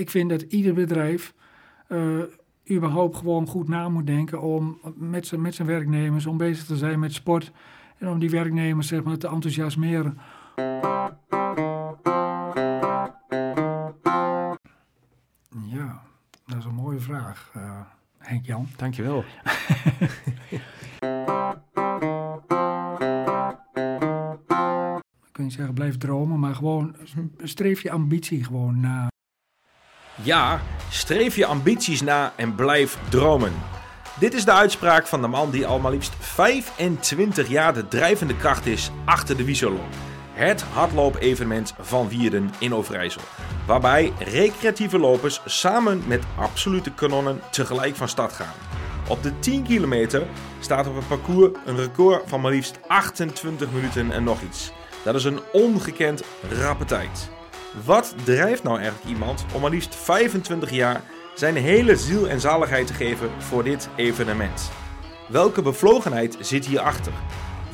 ik vind dat ieder bedrijf uh, überhaupt gewoon goed na moet denken om met zijn, met zijn werknemers, om bezig te zijn met sport en om die werknemers zeg maar, te enthousiasmeren. Ja, dat is een mooie vraag, uh, Henk-Jan. Dankjewel. Ik kan niet zeggen blijf dromen, maar gewoon streef je ambitie gewoon na. Ja, streef je ambities na en blijf dromen. Dit is de uitspraak van de man die al maar liefst 25 jaar de drijvende kracht is achter de Wieselloop. Het hardloop-evenement van Wierden in Overijssel. Waarbij recreatieve lopers samen met absolute kanonnen tegelijk van start gaan. Op de 10 kilometer staat op het parcours een record van maar liefst 28 minuten en nog iets. Dat is een ongekend rappe tijd. Wat drijft nou eigenlijk iemand om maar liefst 25 jaar zijn hele ziel en zaligheid te geven voor dit evenement? Welke bevlogenheid zit hierachter?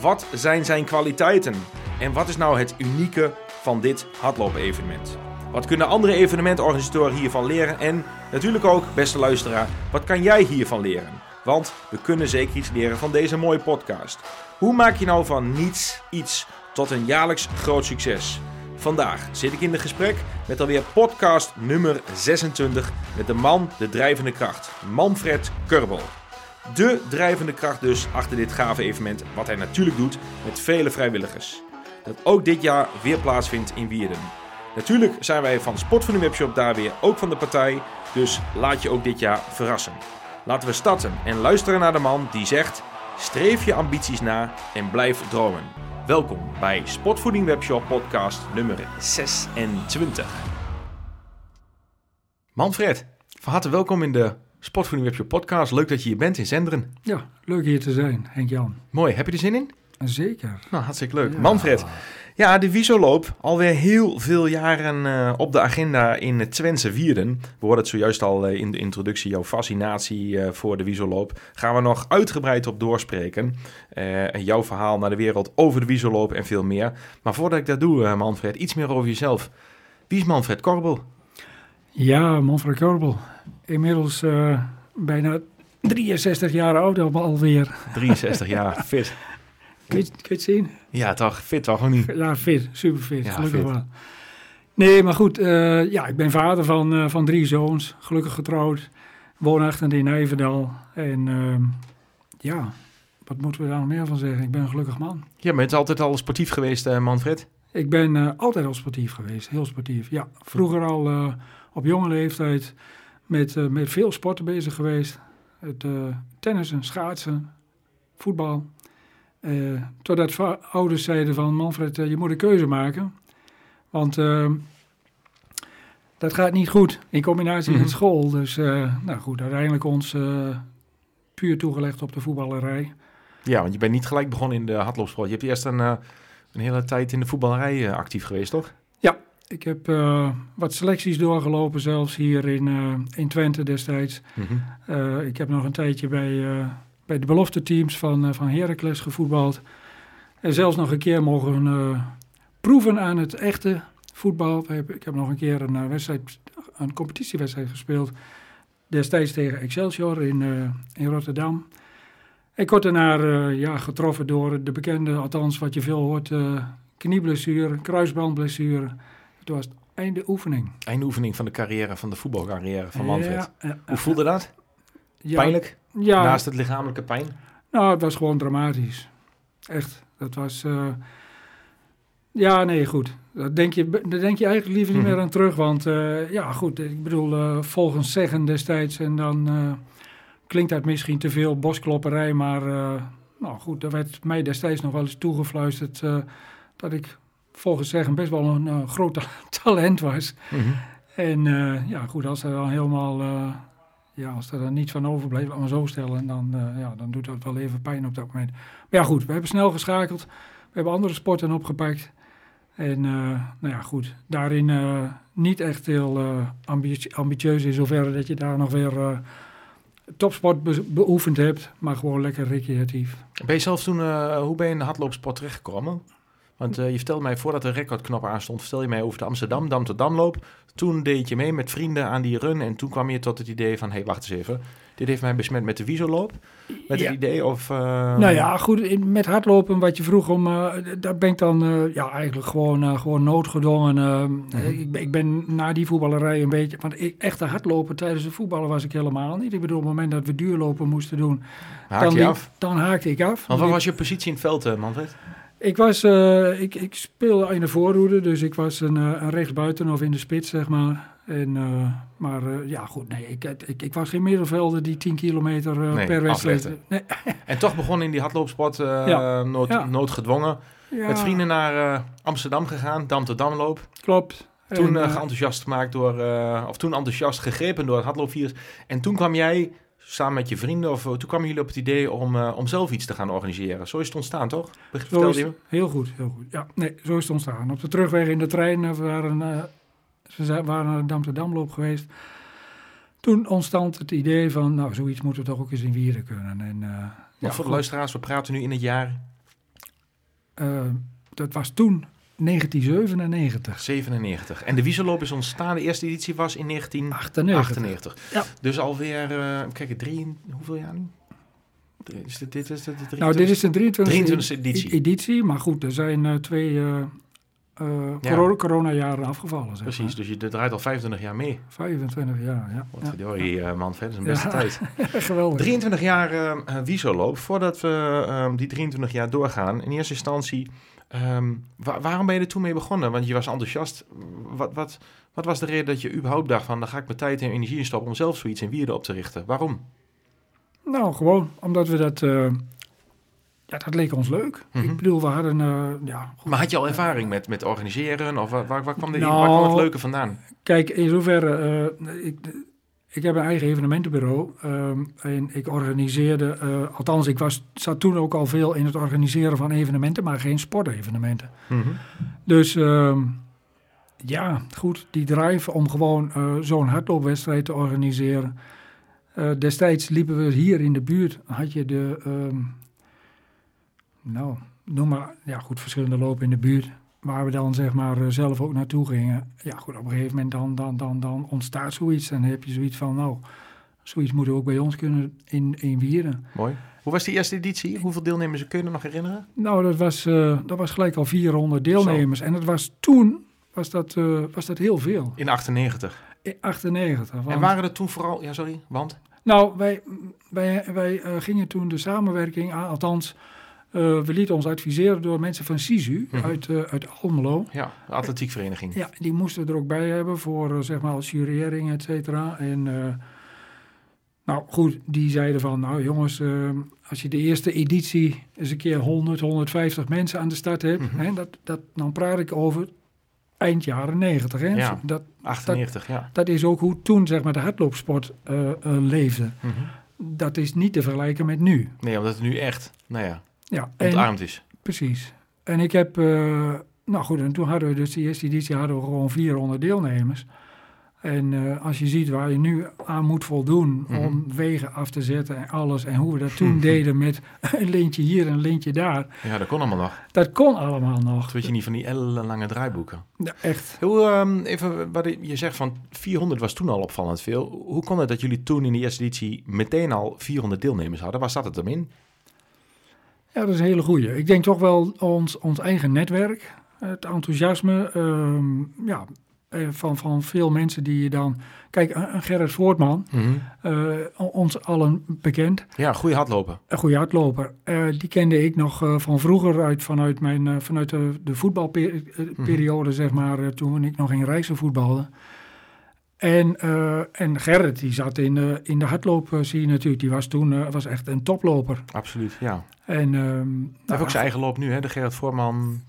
Wat zijn zijn kwaliteiten? En wat is nou het unieke van dit hardloop-evenement? Wat kunnen andere evenementorganisatoren hiervan leren? En natuurlijk ook, beste luisteraar, wat kan jij hiervan leren? Want we kunnen zeker iets leren van deze mooie podcast. Hoe maak je nou van niets iets tot een jaarlijks groot succes? Vandaag zit ik in de gesprek met alweer podcast nummer 26 met de man, de drijvende kracht, Manfred Kurbel. De drijvende kracht dus achter dit gave evenement, wat hij natuurlijk doet met vele vrijwilligers. Dat ook dit jaar weer plaatsvindt in Wierden. Natuurlijk zijn wij van Sport Webshop daar weer ook van de partij, dus laat je ook dit jaar verrassen. Laten we starten en luisteren naar de man die zegt: streef je ambities na en blijf dromen. Welkom bij Sportvoeding Webshop podcast nummer 26. Manfred, van harte welkom in de Sportvoeding Webshop podcast. Leuk dat je hier bent in Zenderen. Ja, leuk hier te zijn, Henk-Jan. Mooi, heb je er zin in? Zeker. Nou, hartstikke leuk. Manfred, ja, de Visoloop, alweer heel veel jaren uh, op de agenda in Twentse Wierden. We hoorden het zojuist al uh, in de introductie, jouw fascinatie uh, voor de Visoloop. Gaan we nog uitgebreid op doorspreken. jouw verhaal naar de wereld over de Visoloop en veel meer. Maar voordat ik dat doe, Manfred, iets meer over jezelf. Wie is Manfred Korbel? Ja, Manfred Korbel. Inmiddels bijna 63 jaar oud alweer. 63 jaar, fit. Kun je, het zien? Ja, toch? Fit toch? Of niet? Ja, fit. Super fit. Ja, gelukkig fit. wel. Nee, maar goed. Uh, ja, ik ben vader van, uh, van drie zoons. Gelukkig getrouwd. Woonachtig in Nijverdal. En uh, ja, wat moeten we daar nog meer van zeggen? Ik ben een gelukkig man. Ja, maar het is altijd al sportief geweest, uh, Manfred? Ik ben altijd al sportief geweest. Heel sportief. Ja, vroeger al op jonge leeftijd met, met veel sporten bezig geweest. Het tennissen, schaatsen, voetbal. Uh, totdat ouders zeiden van Manfred, uh, je moet een keuze maken. Want uh, dat gaat niet goed in combinatie mm -hmm. met school. Dus nou goed, uiteindelijk ons puur toegelegd op de voetballerij. Ja, want je bent niet gelijk begonnen in de hardloopsport. Je hebt eerst een, een hele tijd in de voetballerij actief geweest, toch? Ja, ik heb wat selecties doorgelopen zelfs hier in, in Twente destijds. Mm -hmm. ik heb nog een tijdje bij bij de belofte teams van, uh, van Heracles gevoetbald. En zelfs nog een keer mogen uh, proeven aan het echte voetbal. Ik heb nog een keer een, uh, wedstrijd, een competitiewedstrijd gespeeld. Destijds tegen Excelsior in, in Rotterdam. Ik word daarna ja, getroffen door de bekende, althans wat je veel hoort, knieblessure, kruisbandblessure. Het was einde oefening. Einde oefening van de carrière, van de voetbalcarrière van Manfred. Ja, Hoe voelde dat? Ja, Pijnlijk? Ja. Naast het lichamelijke pijn? Nou, het was gewoon dramatisch. Echt. Dat was... Uh... Ja, nee, goed. Dat denk je, daar denk je eigenlijk liever niet mhm. meer aan terug. Want uh, ja, goed, ik bedoel, uh, volgens zeggen destijds... en dan klinkt dat misschien te veel bosklopperij... maar nou goed, er werd mij destijds nog wel eens toegefluisterd... dat ik volgens zeggen best wel een groot talent was. Mm -hmm. En ja, goed, als er dan helemaal ja, als er dan niets van overbleef, maar zo stellen, dan, uh, ja, dan doet dat wel even pijn op dat moment. Maar ja, goed, we hebben snel geschakeld. We hebben andere sporten opgepakt. En uh, nou ja, goed, daarin uh, niet echt heel ambitieus in zoverre dat je daar nog weer topsport be beoefend hebt, maar gewoon lekker recreatief. Ben je zelf toen, hoe ben je in de hardloopsport terechtgekomen? Want uh, je vertelde mij, voordat de recordknop aanstond, vertel je mij over de Amsterdam, Dam tot Damloop. Toen deed je mee met vrienden aan die run en toen kwam je tot het idee van, hé, hey, wacht eens even. Dit heeft mij besmet met de Wieselloop. Met het idee of... Uh... Nou ja, goed, met hardlopen, wat je vroeg om, uh, daar ben ik dan ja, eigenlijk gewoon, gewoon noodgedwongen. Mm -hmm. ik, ik, ben na die voetballerij een beetje... Want ik, echte hardlopen tijdens het voetballen was ik helemaal niet. Ik bedoel, op het moment dat we duurlopen moesten doen... Dan, je af? dan haakte ik af. Want wat was je positie in het veld, Manfred? Ik was, uh, ik, ik speelde in de voorhoede, dus ik was een, een rechtsbuiten of in de spits, zeg maar. En, uh, maar uh, ja, goed, nee, ik, ik, ik, was geen middenvelder die 10 kilometer nee, per wedstrijd... Nee. En toch begon in die hardloopsport ja. nood, ja. noodgedwongen. Ja. Met vrienden naar Amsterdam gegaan, Dam tot Damloop. Klopt. Toen en, enthousiast gemaakt door, of toen enthousiast gegrepen door het hardloopvirus. En toen kwam jij samen met je vrienden, of toen kwamen jullie op het idee om, uh, om zelf iets te gaan organiseren. Zo is het ontstaan, toch? Vertel je? Heel goed, heel goed. Ja, nee, zo is het ontstaan. Op de terugweg in de trein waren, uh, we waren naar de Dam Damloop geweest. Toen ontstond het idee van, nou, zoiets moeten we toch ook eens in Wieren kunnen. En, uh, ja, voor de luisteraars, we praten nu in het jaar? dat was toen 1997. 97. En de Wieselloop is ontstaan. De eerste editie was in 1998. Ja. Dus alweer, uh, kijk, drie, hoeveel jaar nu? Is dit, dit is de, de nou, dit is de 23e, 23 editie. editie. Maar goed, er zijn uh, twee uh, ja. corona-jaren afgevallen. Zeg Precies, maar. dus je draait al 25 jaar mee. 25 jaar, ja. Wat ja. man, vet, dat is een beste tijd. Geweldig. 23 jaar uh, Wieselloop. Voordat we die 23 jaar doorgaan, in eerste instantie... Um, waar, waarom ben je er toen mee begonnen? Want je was enthousiast. Wat, wat, wat was de reden dat je überhaupt dacht van... dan ga ik mijn tijd en energie in stoppen om zelf zoiets in Wierden op te richten? Waarom? Nou, gewoon omdat we dat... Uh, ja, dat leek ons leuk. Mm -hmm. Ik bedoel, we hadden... Uh, ja, goed. Maar had je al ervaring met, met organiseren? Of waar, waar, waar kwam, de, nou, waar kwam het leuke vandaan? Kijk, in zoverre... Uh, ik, ik heb een eigen evenementenbureau um, en ik organiseerde, uh, althans ik was, zat toen ook al veel in het organiseren van evenementen, maar geen sportevenementen. Mm -hmm. Dus um, ja, goed, die drive om gewoon uh, zo'n hardloopwedstrijd te organiseren. Uh, destijds liepen we hier in de buurt, had je de, um, nou, noem maar, ja goed, verschillende lopen in de buurt waar we dan zeg maar zelf ook naartoe gingen. Ja, goed, op een gegeven moment dan, dan, dan, dan ontstaat zoiets. Dan heb je zoiets van, nou, zoiets moeten we ook bij ons kunnen in, in Wieren. Mooi. Hoe was die eerste editie? Hoeveel deelnemers kun je nog herinneren? Nou, dat was, uh, dat was gelijk al 400 deelnemers. Zo. En dat was toen, was dat, uh, was dat heel veel. In 98? In 98. Want... En waren er toen vooral, ja sorry, want? Nou, wij, wij, wij uh, gingen toen de samenwerking aan, althans... Uh, we lieten ons adviseren door mensen van SISU mm -hmm. uit, uh, uit Almelo. Ja, de atletiekvereniging. Ja, die moesten er ook bij hebben voor uh, zeg maar als jurering, et cetera. En nou goed, die zeiden van, nou jongens, als je de eerste editie eens een keer 100, 150 mensen aan de start hebt, mm -hmm. hè, dat, dat, dan praat ik over eind jaren 90. Hè? Ja, dat, 98, dat, ja. Dat is ook hoe toen zeg maar de hardloopsport leefde. Mm -hmm. Dat is niet te vergelijken met nu. Nee, omdat het nu echt, nou ja ja, ontarmd is. Precies. En ik heb, uh, nou goed, en toen hadden we dus die eerste editie hadden we gewoon 400 deelnemers. En uh, als je ziet waar je nu aan moet voldoen mm -hmm. om wegen af te zetten en alles. En hoe we dat toen deden met een lintje hier en een lintje daar. Ja, dat kon allemaal nog. Dat kon allemaal nog. Dat weet je niet van die ellenlange draaiboeken. Ja, echt. Hoe, um, even, wat je zegt van 400 was toen al opvallend veel. Hoe kon het dat jullie toen in de eerste editie meteen al 400 deelnemers hadden? Waar zat het hem in? Ja, dat is een hele goede. Ik denk toch wel ons, ons eigen netwerk, het enthousiasme um, ja, van, van veel mensen die je dan... Kijk, een Gerrit Voortman, mm -hmm. uh, ons allen bekend. Ja, goede hardloper. Een goede hardloper. Uh, die kende ik nog uh, van vroeger uit, vanuit, mijn, vanuit de, de voetbalperiode, mm -hmm. zeg maar, toen ik nog in Rijssen voetbalde. En, uh, en Gerrit, die zat in, uh, in de hardloop, zie je natuurlijk. Die was toen uh, was echt een toploper. Absoluut, ja. En, um, hij heeft ook zijn eigen loop nu, hè? De Gerrit Voorman.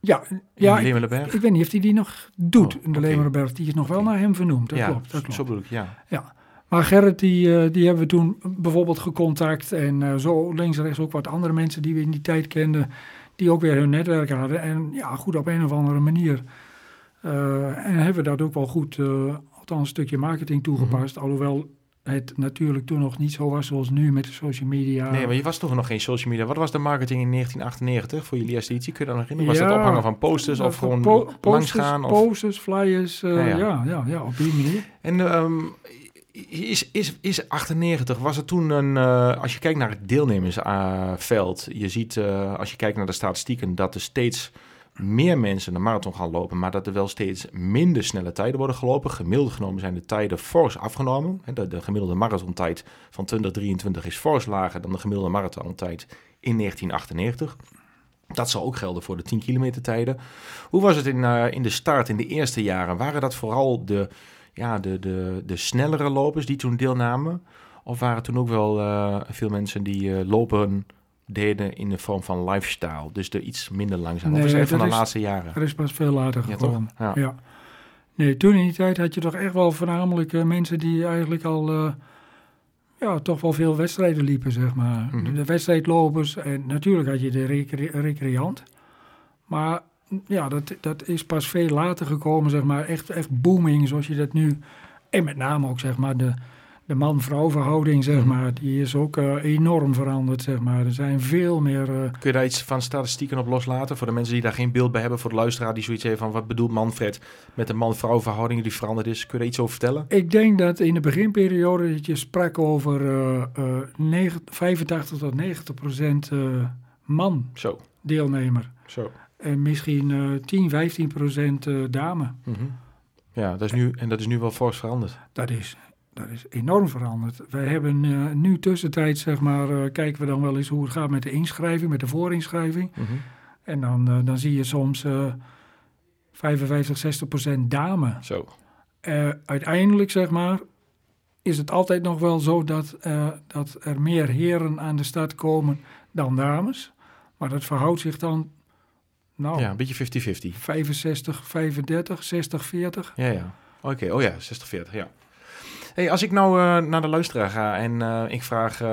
Ja, ja ik, ik, weet niet of hij die nog doet, oh, in de okay. Lemerenberg. Die is nog wel okay. naar hem vernoemd, dat ja, klopt. Dat klopt. zo bedoel ik, ja. ja. Maar Gerrit, die, die hebben we toen bijvoorbeeld gecontact. En zo links en rechts ook wat andere mensen die we in die tijd kenden. Die ook weer hun netwerk hadden. En ja, goed, op een of andere manier... en hebben we dat ook wel goed althans een stukje marketing toegepast. Mm -hmm. Alhoewel het natuurlijk toen nog niet zo was zoals nu met de social media. Nee, maar je was toch nog geen social media. Wat was de marketing in 1998 voor jullie eerste editie? Kun je dat nog herinneren? Was dat ophangen van posters of gewoon po- langs posters, gaan? Of... posters, flyers, eh, Ja, ja, ja. ja. Ja, op die manier. En ehm, is, is, is 98, was het toen een, eh, als je kijkt naar het deelnemersveld, je ziet eh, als je kijkt naar de statistieken dat er steeds meer mensen de marathon gaan lopen, maar dat er wel steeds minder snelle tijden worden gelopen. Gemiddeld genomen zijn de tijden fors afgenomen. De, de gemiddelde marathontijd van 2023 is fors lager dan de gemiddelde marathontijd in 1998. Dat zal ook gelden voor de 10 kilometer tijden. Hoe was het in, eh, in de start, in de eerste jaren? Waren dat vooral de, ja, de, de, de snellere lopers die toen deelnamen? Of waren toen ook wel eh, veel mensen die eh, lopen deden in de vorm van lifestyle? Dus de iets minder langzaam. of Nee, is het echt van de is- laatste jaren? Er is pas veel later gekomen. Ja. Ja. Nee, toen in die tijd had je toch echt wel voornamelijk eh, mensen die eigenlijk al eh, ja, toch wel veel wedstrijden liepen, zeg maar. Mhm. De wedstrijdlopers en natuurlijk had je de recre- recreant. Maar ja, dat, dat is pas veel later gekomen, zeg maar. Echt, echt booming, zoals je dat nu... En met name ook, zeg maar, de, de man-vrouw verhouding, zeg Mhm. maar. Die is ook eh, enorm veranderd, zeg maar. Er zijn veel meer... eh, Kun je daar iets van statistieken op loslaten? Voor de mensen die daar geen beeld bij hebben, voor de luisteraar die zoiets heeft van wat bedoelt Manfred met de man-vrouw verhouding die veranderd is? Kun je daar iets over vertellen? Ik denk dat in de beginperiode dat je sprak over eh, eh, negen- 85 tot 90 procent man Zo, deelnemer. zo. En misschien eh 10, 15 procent dame. Mhm. Ja, dat is nu, en dat is nu wel fors veranderd. Dat is, dat is enorm veranderd. Wij hebben eh, nu tussentijd, zeg maar, eh, kijken we dan wel eens hoe het gaat met de inschrijving, met de voorinschrijving. Mhm. En dan, eh, dan zie je soms eh 55, 60 procent dame. Zo. Uiteindelijk, zeg maar, is het altijd nog wel zo dat, dat er meer heren aan de stad komen dan dames. Maar dat verhoudt zich dan, nou, Ja, een beetje 50-50. 65, 35, 60, 40. Ja, ja. Oké, oh ja, 60-40, ja. Hey, als ik nou eh, naar de luisteraar ga en eh, ik vraag eh,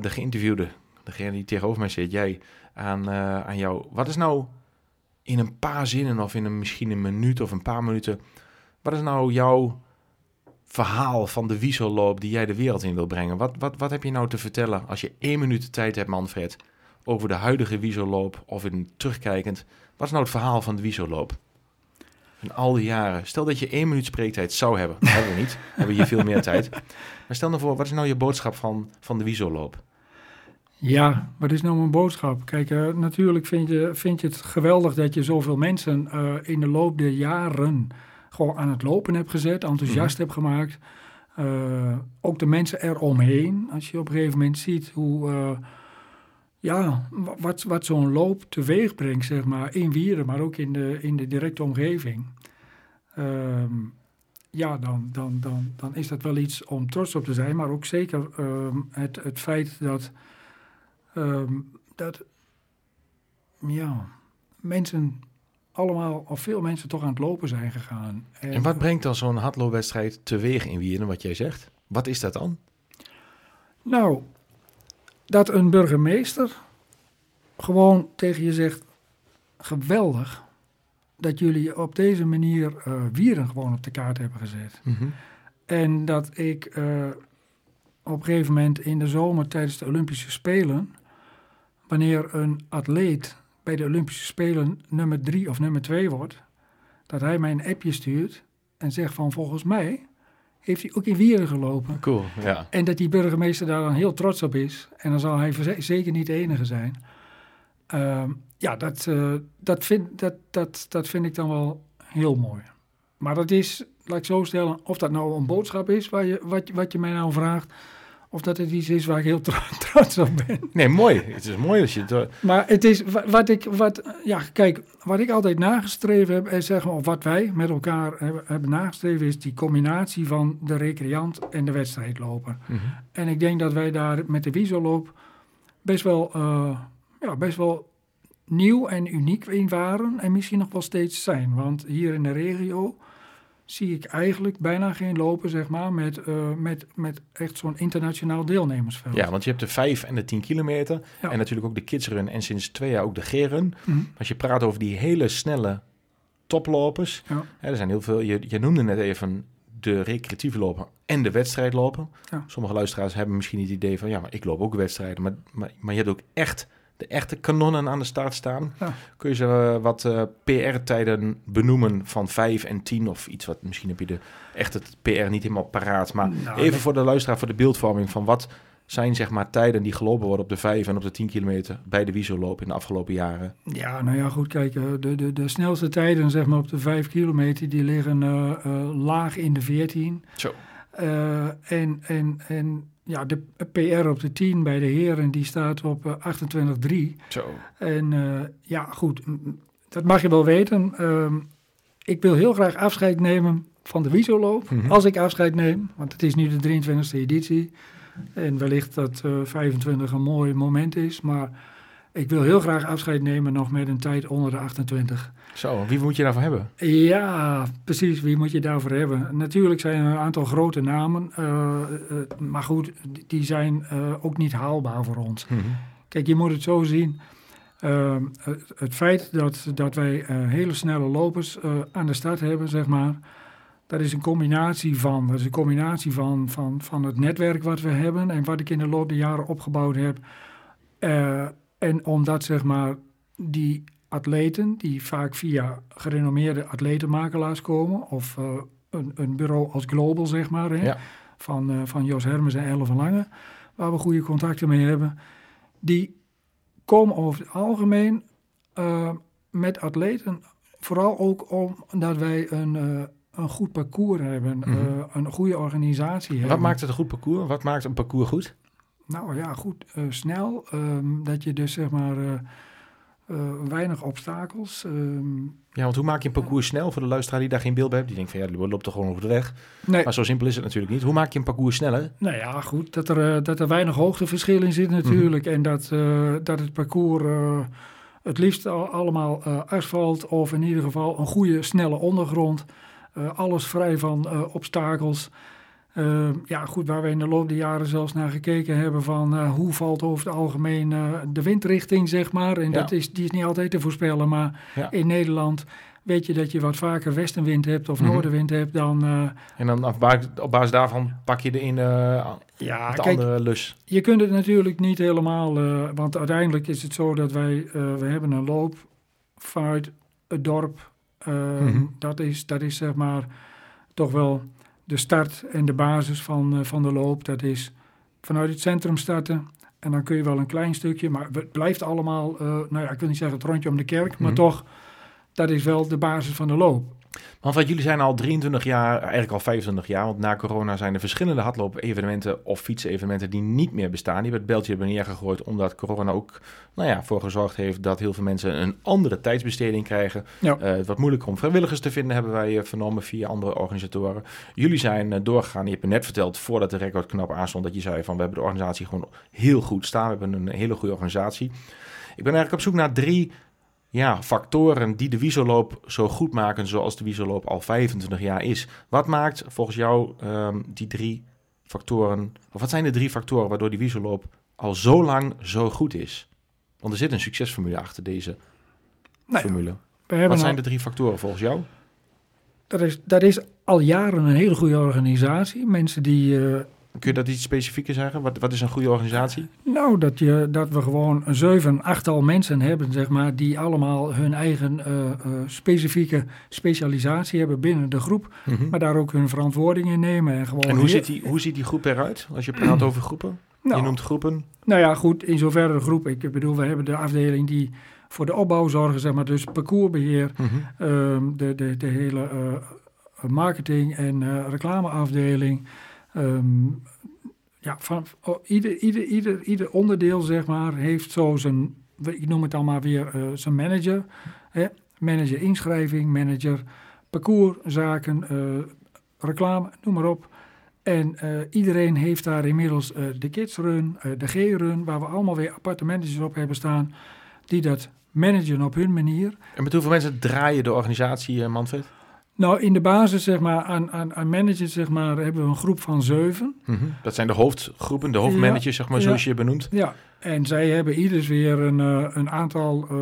de geïnterviewde, degene die tegenover mij zit, jij, aan, aan jou. Wat is nou in een paar zinnen of in een, misschien een minuut of een paar minuten, wat is nou jouw verhaal van de wieselloop die jij de wereld in wil brengen? Wat, wat, wat heb je nou te vertellen als je één minuut tijd hebt, Manfred, over de huidige wieselloop of in terugkijkend? Wat is nou het verhaal van de wieselloop? In al die jaren. Stel dat je één minuut spreektijd zou hebben. Dat hebben we niet. We hebben hier veel meer tijd. Maar stel nou voor, wat is nou je boodschap van, van de wieselloop? Ja, wat is nou mijn boodschap? Kijk, eh, natuurlijk vind je, vind je het geweldig dat je zoveel mensen eh, in de loop der jaren gewoon aan het lopen hebt gezet, enthousiast hebt gemaakt. Eh, ook de mensen eromheen. Als je op een gegeven moment ziet hoe, ja, wa- wat, wat zo'n loop teweeg brengt, zeg maar, in Wieren, maar ook in de, in de directe omgeving. Ehm, ja, dan, dan, dan, dan is dat wel iets om trots op te zijn, maar ook zeker ehm, het, het feit dat, ehm, dat ja, mensen allemaal, of veel mensen toch aan het lopen zijn gegaan. En wat brengt dan zo'n hardloopwedstrijd teweeg in Wierden, wat jij zegt? Wat is dat dan? Nou, dat een burgemeester gewoon tegen je zegt: geweldig dat jullie op deze manier eh, Wieren gewoon op de kaart hebben gezet. En dat ik eh, op een gegeven moment in de zomer tijdens de Olympische Spelen, wanneer een atleet bij de Olympische Spelen nummer drie of nummer twee wordt, dat hij mij een appje stuurt en zegt van volgens mij heeft hij ook in Wieren gelopen. Cool, ja. En dat die burgemeester daar dan heel trots op is. En dan zal hij zeker niet de enige zijn. Ehm, ja, dat, eh, dat, vind, dat, dat, dat vind ik dan wel heel mooi. Maar dat is, laat ik zo stellen, of dat nou een boodschap is waar je, wat, wat je mij nou vraagt. Of dat het iets is waar ik heel tro- trots op ben. Nee, mooi. Het is mooi als je het... eh, Maar het is wa- wat ik, wat, ja, kijk, wat ik altijd nagestreven heb, en zeg maar, of wat wij met elkaar hebben, hebben nagestreven, is die combinatie van de recreant en de wedstrijdloper. En ik denk dat wij daar met de wieselloop best wel, eh, ja, best wel nieuw en uniek in waren en misschien nog wel steeds zijn. Want hier in de regio zie ik eigenlijk bijna geen lopen, zeg maar, met, eh, met, met echt zo'n internationaal deelnemersveld. Ja, want je hebt de 5 en de 10 kilometer. Ja. En natuurlijk ook de kidsrun en sinds twee jaar ook de G-run. Mhm. Als je praat over die hele snelle toplopers. Ja. Hè, er zijn heel veel, je, je noemde net even de recreatieve lopen en de wedstrijd lopen. Ja. Sommige luisteraars hebben misschien het idee van... ja, maar ik loop ook wedstrijden. Maar, maar, maar je hebt ook echt de echte kanonnen aan de start staan. Ja. Kun je ze eh, wat eh, PR-tijden benoemen van 5 en 10 of iets wat... Misschien heb je de echte PR niet helemaal paraat. Maar Nou, even nee. voor de luisteraar, voor de beeldvorming van wat zijn zeg maar tijden die gelopen worden op de 5 en op de 10 kilometer bij de wieselloop in de afgelopen jaren. Ja, nou ja, goed, kijk, eh, de, de, de snelste tijden zeg maar, op de 5 kilometer, die liggen laag in de 14. Zo. En, en, en ja, de PR op de 10 bij de heren, die staat op eh, 28,3. Zo. En eh, ja, goed, m- m- dat mag je wel weten. Ehm, ik wil heel graag afscheid nemen van de Wieselloop. Mhm. Als ik afscheid neem, want het is nu de 23e editie. En wellicht dat eh 25 een mooi moment is. Maar ik wil heel graag afscheid nemen nog met een tijd onder de 28. Zo, wie moet je daarvoor hebben? Ja, precies. Wie moet je daarvoor hebben? Natuurlijk zijn er een aantal grote namen. eh, eh, maar goed, die zijn eh, ook niet haalbaar voor ons. Kijk, je moet het zo zien. Ehm, het, het feit dat, dat wij hele snelle lopers aan de start hebben, zeg maar. Dat is een combinatie van, dat is een combinatie van, van, van het netwerk wat we hebben en wat ik in de loop der jaren opgebouwd heb. En omdat zeg maar die atleten, die vaak via gerenommeerde atletenmakelaars komen, of eh, een, een bureau als Global, zeg maar, hè, Ja. van, eh, van Jos Hermes en Elle van Lange, waar we goede contacten mee hebben, die komen over het algemeen eh, met atleten, vooral ook omdat wij een, een goed parcours hebben, Mhm. een goede organisatie hebben. Wat maakt het een goed parcours? Wat maakt een parcours goed? Nou ja, goed, eh, snel, ehm, dat je dus zeg maar eh, eh, weinig obstakels. ehm, Ja, want hoe maak je een parcours snel voor de luisteraar die daar geen beeld bij heeft? Die denkt van ja, die loopt toch gewoon over de weg. nee, Maar zo simpel is het natuurlijk niet. Hoe maak je een parcours sneller? Nou ja, goed, dat er, dat er weinig hoogteverschil in zit natuurlijk. En dat, dat het parcours het liefst al, allemaal asfalt of in ieder geval een goede, snelle ondergrond. Alles vrij van obstakels. Eh, ja, goed, waar we in de loop der jaren zelfs naar gekeken hebben van eh, hoe valt over het algemeen eh, de windrichting, zeg maar. En Ja. dat is, die is niet altijd te voorspellen, maar Ja. in Nederland weet je dat je wat vaker westenwind hebt of Mhm. noordenwind hebt dan... eh, En dan op basis, op basis daarvan pak je de ene ja, de kijk, andere lus. Je kunt het natuurlijk niet helemaal, want uiteindelijk is het zo dat wij, we hebben een loop vanuit het dorp. Eh, Mhm. dat, is, dat is zeg maar toch wel de start en de basis van, eh, van de loop. Dat is vanuit het centrum starten en dan kun je wel een klein stukje, maar het blijft allemaal, eh, nou ja, ik wil niet zeggen het rondje om de kerk, maar Mhm. toch, dat is wel de basis van de loop. Want wat jullie zijn al 23 jaar, eigenlijk al 25 jaar, want na corona zijn er verschillende hardloop-evenementen of fietsevenementen die niet meer bestaan. Die hebben het beltje hebben neergegooid omdat corona ook nou ja, voor gezorgd heeft dat heel veel mensen een andere tijdsbesteding krijgen. Ja. Eh, het wat moeilijker om vrijwilligers te vinden, hebben wij eh, vernomen via andere organisatoren. Jullie zijn eh, doorgegaan, je hebt me net verteld voordat de recordknap aanstond, dat je zei van we hebben de organisatie gewoon heel goed staan. We hebben een hele goede organisatie. Ik ben eigenlijk op zoek naar drie ja, factoren die de wieselloop zo goed maken zoals de wieselloop al 25 jaar is. Wat maakt volgens jou ehm, die drie factoren, of wat zijn de drie factoren waardoor die wieselloop al zo lang zo goed is? Want er zit een succesformule achter deze Nou ja, formule. Wat zijn de drie factoren volgens jou? dat, is, dat is al jaren een hele goede organisatie. Mensen die eh, Kun je dat iets specifieker zeggen? Wat, wat is een goede organisatie? Nou, dat, je, dat we gewoon een zeven, achttal mensen hebben, zeg maar, die allemaal hun eigen eh, eh, specifieke specialisatie hebben binnen de groep, maar daar ook hun verantwoording in nemen. En, gewoon En hoe ziet, die, hoe ziet die groep eruit? Als je praat over groepen. nou, Je noemt groepen. nou ja, goed, in zoverre de groep. Ik bedoel, we hebben de afdeling die voor de opbouw zorgen, zeg maar, dus parcoursbeheer, ehm, de, de, de hele eh, marketing- en reclameafdeling. Ehm, ja, van, oh, ieder, ieder, ieder, ieder onderdeel, zeg maar, heeft zo zijn, ik noem het dan maar weer, eh, zijn manager. Manager inschrijving, manager parcourszaken, eh, reclame, noem maar op. En eh, iedereen heeft daar inmiddels de kidsrun, eh, de G-run, waar we allemaal weer aparte managers op hebben staan, die dat managen op hun manier. En met hoeveel mensen draai je de organisatie, Manfred? Nou, in de basis, zeg maar, aan, aan, aan managers, zeg maar, hebben we een groep van zeven. Mhm. Dat zijn de hoofdgroepen, de hoofdmanagers, zeg maar, zoals je benoemt. Ja, en zij hebben ieders weer een, eh, een aantal eh,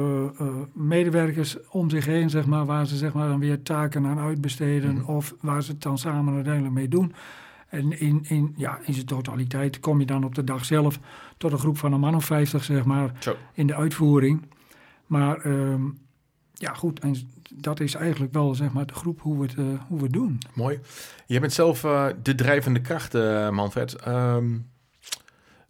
eh, medewerkers om zich heen, zeg maar, waar ze zeg maar, dan weer taken aan uitbesteden Mhm. of waar ze het dan samen uiteindelijk mee doen. En in, in, ja, in zijn totaliteit kom je dan op de dag zelf tot een groep van een man of vijftig, zeg maar, Zo. in de uitvoering. Maar ehm, ja, goed, en dat is eigenlijk wel zeg maar, de groep hoe we het, eh, hoe we het doen. Mooi. Je bent zelf eh, de drijvende kracht, eh Manfred. Ehm,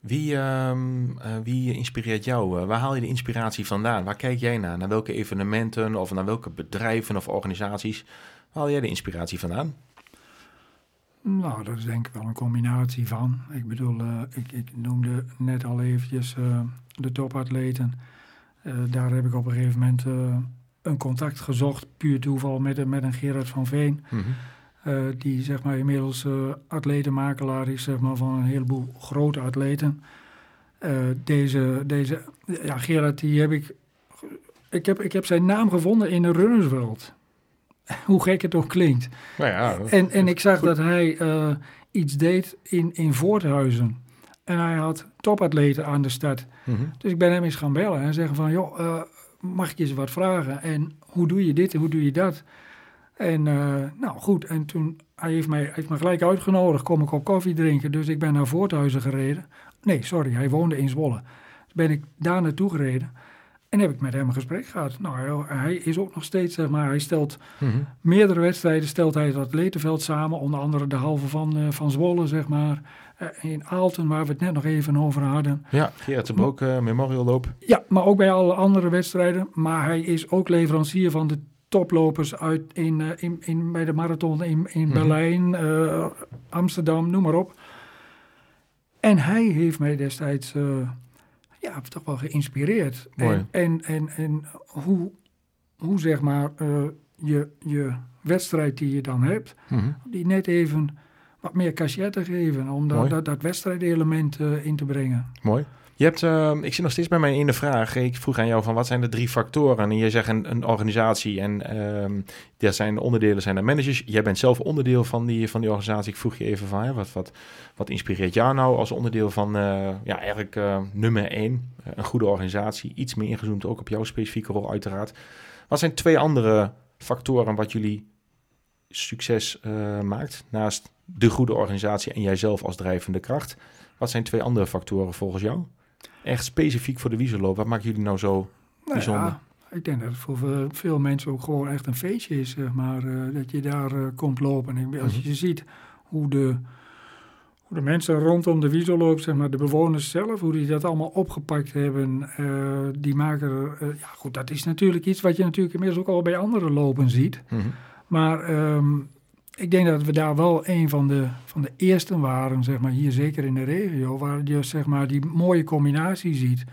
wie, ehm, eh, wie inspireert jou? Waar haal je de inspiratie vandaan? Waar kijk jij naar? Naar welke evenementen of naar welke bedrijven of organisaties? Waar haal jij de inspiratie vandaan? Nou, dat is denk ik wel een combinatie van. Ik bedoel, ik, ik noemde net al eventjes de topatleten. Daar heb ik op een gegeven moment een contact gezocht, puur toeval, met, een- met een Gerard van Veen. Mhm. eh, die zeg maar inmiddels eh atletenmakelaar is zeg maar, van een heleboel grote atleten. Eh, deze, deze, ja, Gerard, die heb ik, ik heb, ik heb zijn naam gevonden in de runnersworld. Hoe gek het ook klinkt. Nou ja, dat- En, en ik zag dat hij iets deed in, in Voorthuizen. En hij had topatleten aan de stad. Mhm. Dus ik ben hem eens gaan bellen en zeggen van... joh, mag ik je eens wat vragen? En hoe doe je dit en hoe doe je dat? En eh, nou goed, en toen... Hij heeft, mij, heeft me gelijk uitgenodigd, kom ik op koffie drinken. Dus ik ben naar Voorthuizen gereden. Nee, sorry, hij woonde in Zwolle. Dus ben ik daar naartoe gereden. En heb ik met hem een gesprek gehad. Nou, hij- hij is ook nog steeds, zeg maar, hij stelt Mhm. meerdere wedstrijden stelt hij het atletenveld samen. Onder andere de halve van, eh, van Zwolle, zeg maar. Eh, in Aalten, waar we het net nog even over hadden. Ja, Gerard de Broek, eh, Memorial Loop. Ja, maar ook bij alle andere wedstrijden. Maar hij is ook leverancier van de toplopers uit in, eh, in, in, bij de marathon in, in Mhm. Berlijn, Amsterdam, noem maar op. En hij heeft mij destijds ja, toch wel geïnspireerd. Mooi. En, en, en, en hoe, hoe zeg maar je, je wedstrijd die je dan hebt, Mhm. die net even wat meer cachet te geven. Om dat, dat, wedstrijdelement eh, in te brengen. Mooi. Je hebt, ehm, ik zit nog steeds bij mijn ene vraag. Ik vroeg aan jou van wat zijn de drie factoren? En je zegt een, een organisatie en ehm daar zijn de onderdelen zijn de managers. Jij bent zelf onderdeel van die, van die organisatie. Ik vroeg je even van hè, wat, wat, wat inspireert jou nou als onderdeel van eh, ja, eigenlijk eh, nummer één, een goede organisatie. Iets meer ingezoomd ook op jouw specifieke rol uiteraard. Wat zijn twee andere factoren wat jullie succes eh, maakt naast de goede organisatie en jijzelf als drijvende kracht? Wat zijn twee andere factoren volgens jou? Echt specifiek voor de wielerloop. Wat maakt jullie nou zo? Nou Bijzonder. ja, ik denk dat het voor veel- mensen ook gewoon echt een feestje is, zeg maar. eh, dat je daar eh, komt lopen. En als Mhm. je ziet hoe de, hoe de mensen rondom de wielerloop, zeg maar, de bewoners zelf, hoe die dat allemaal opgepakt hebben, die maken ja goed, dat is natuurlijk iets wat je natuurlijk inmiddels ook al bij andere lopen ziet. Mhm. Maar ehm, ik denk dat we daar wel een van de, van de eersten waren, zeg maar, hier zeker in de regio, waar je zeg maar die mooie combinatie ziet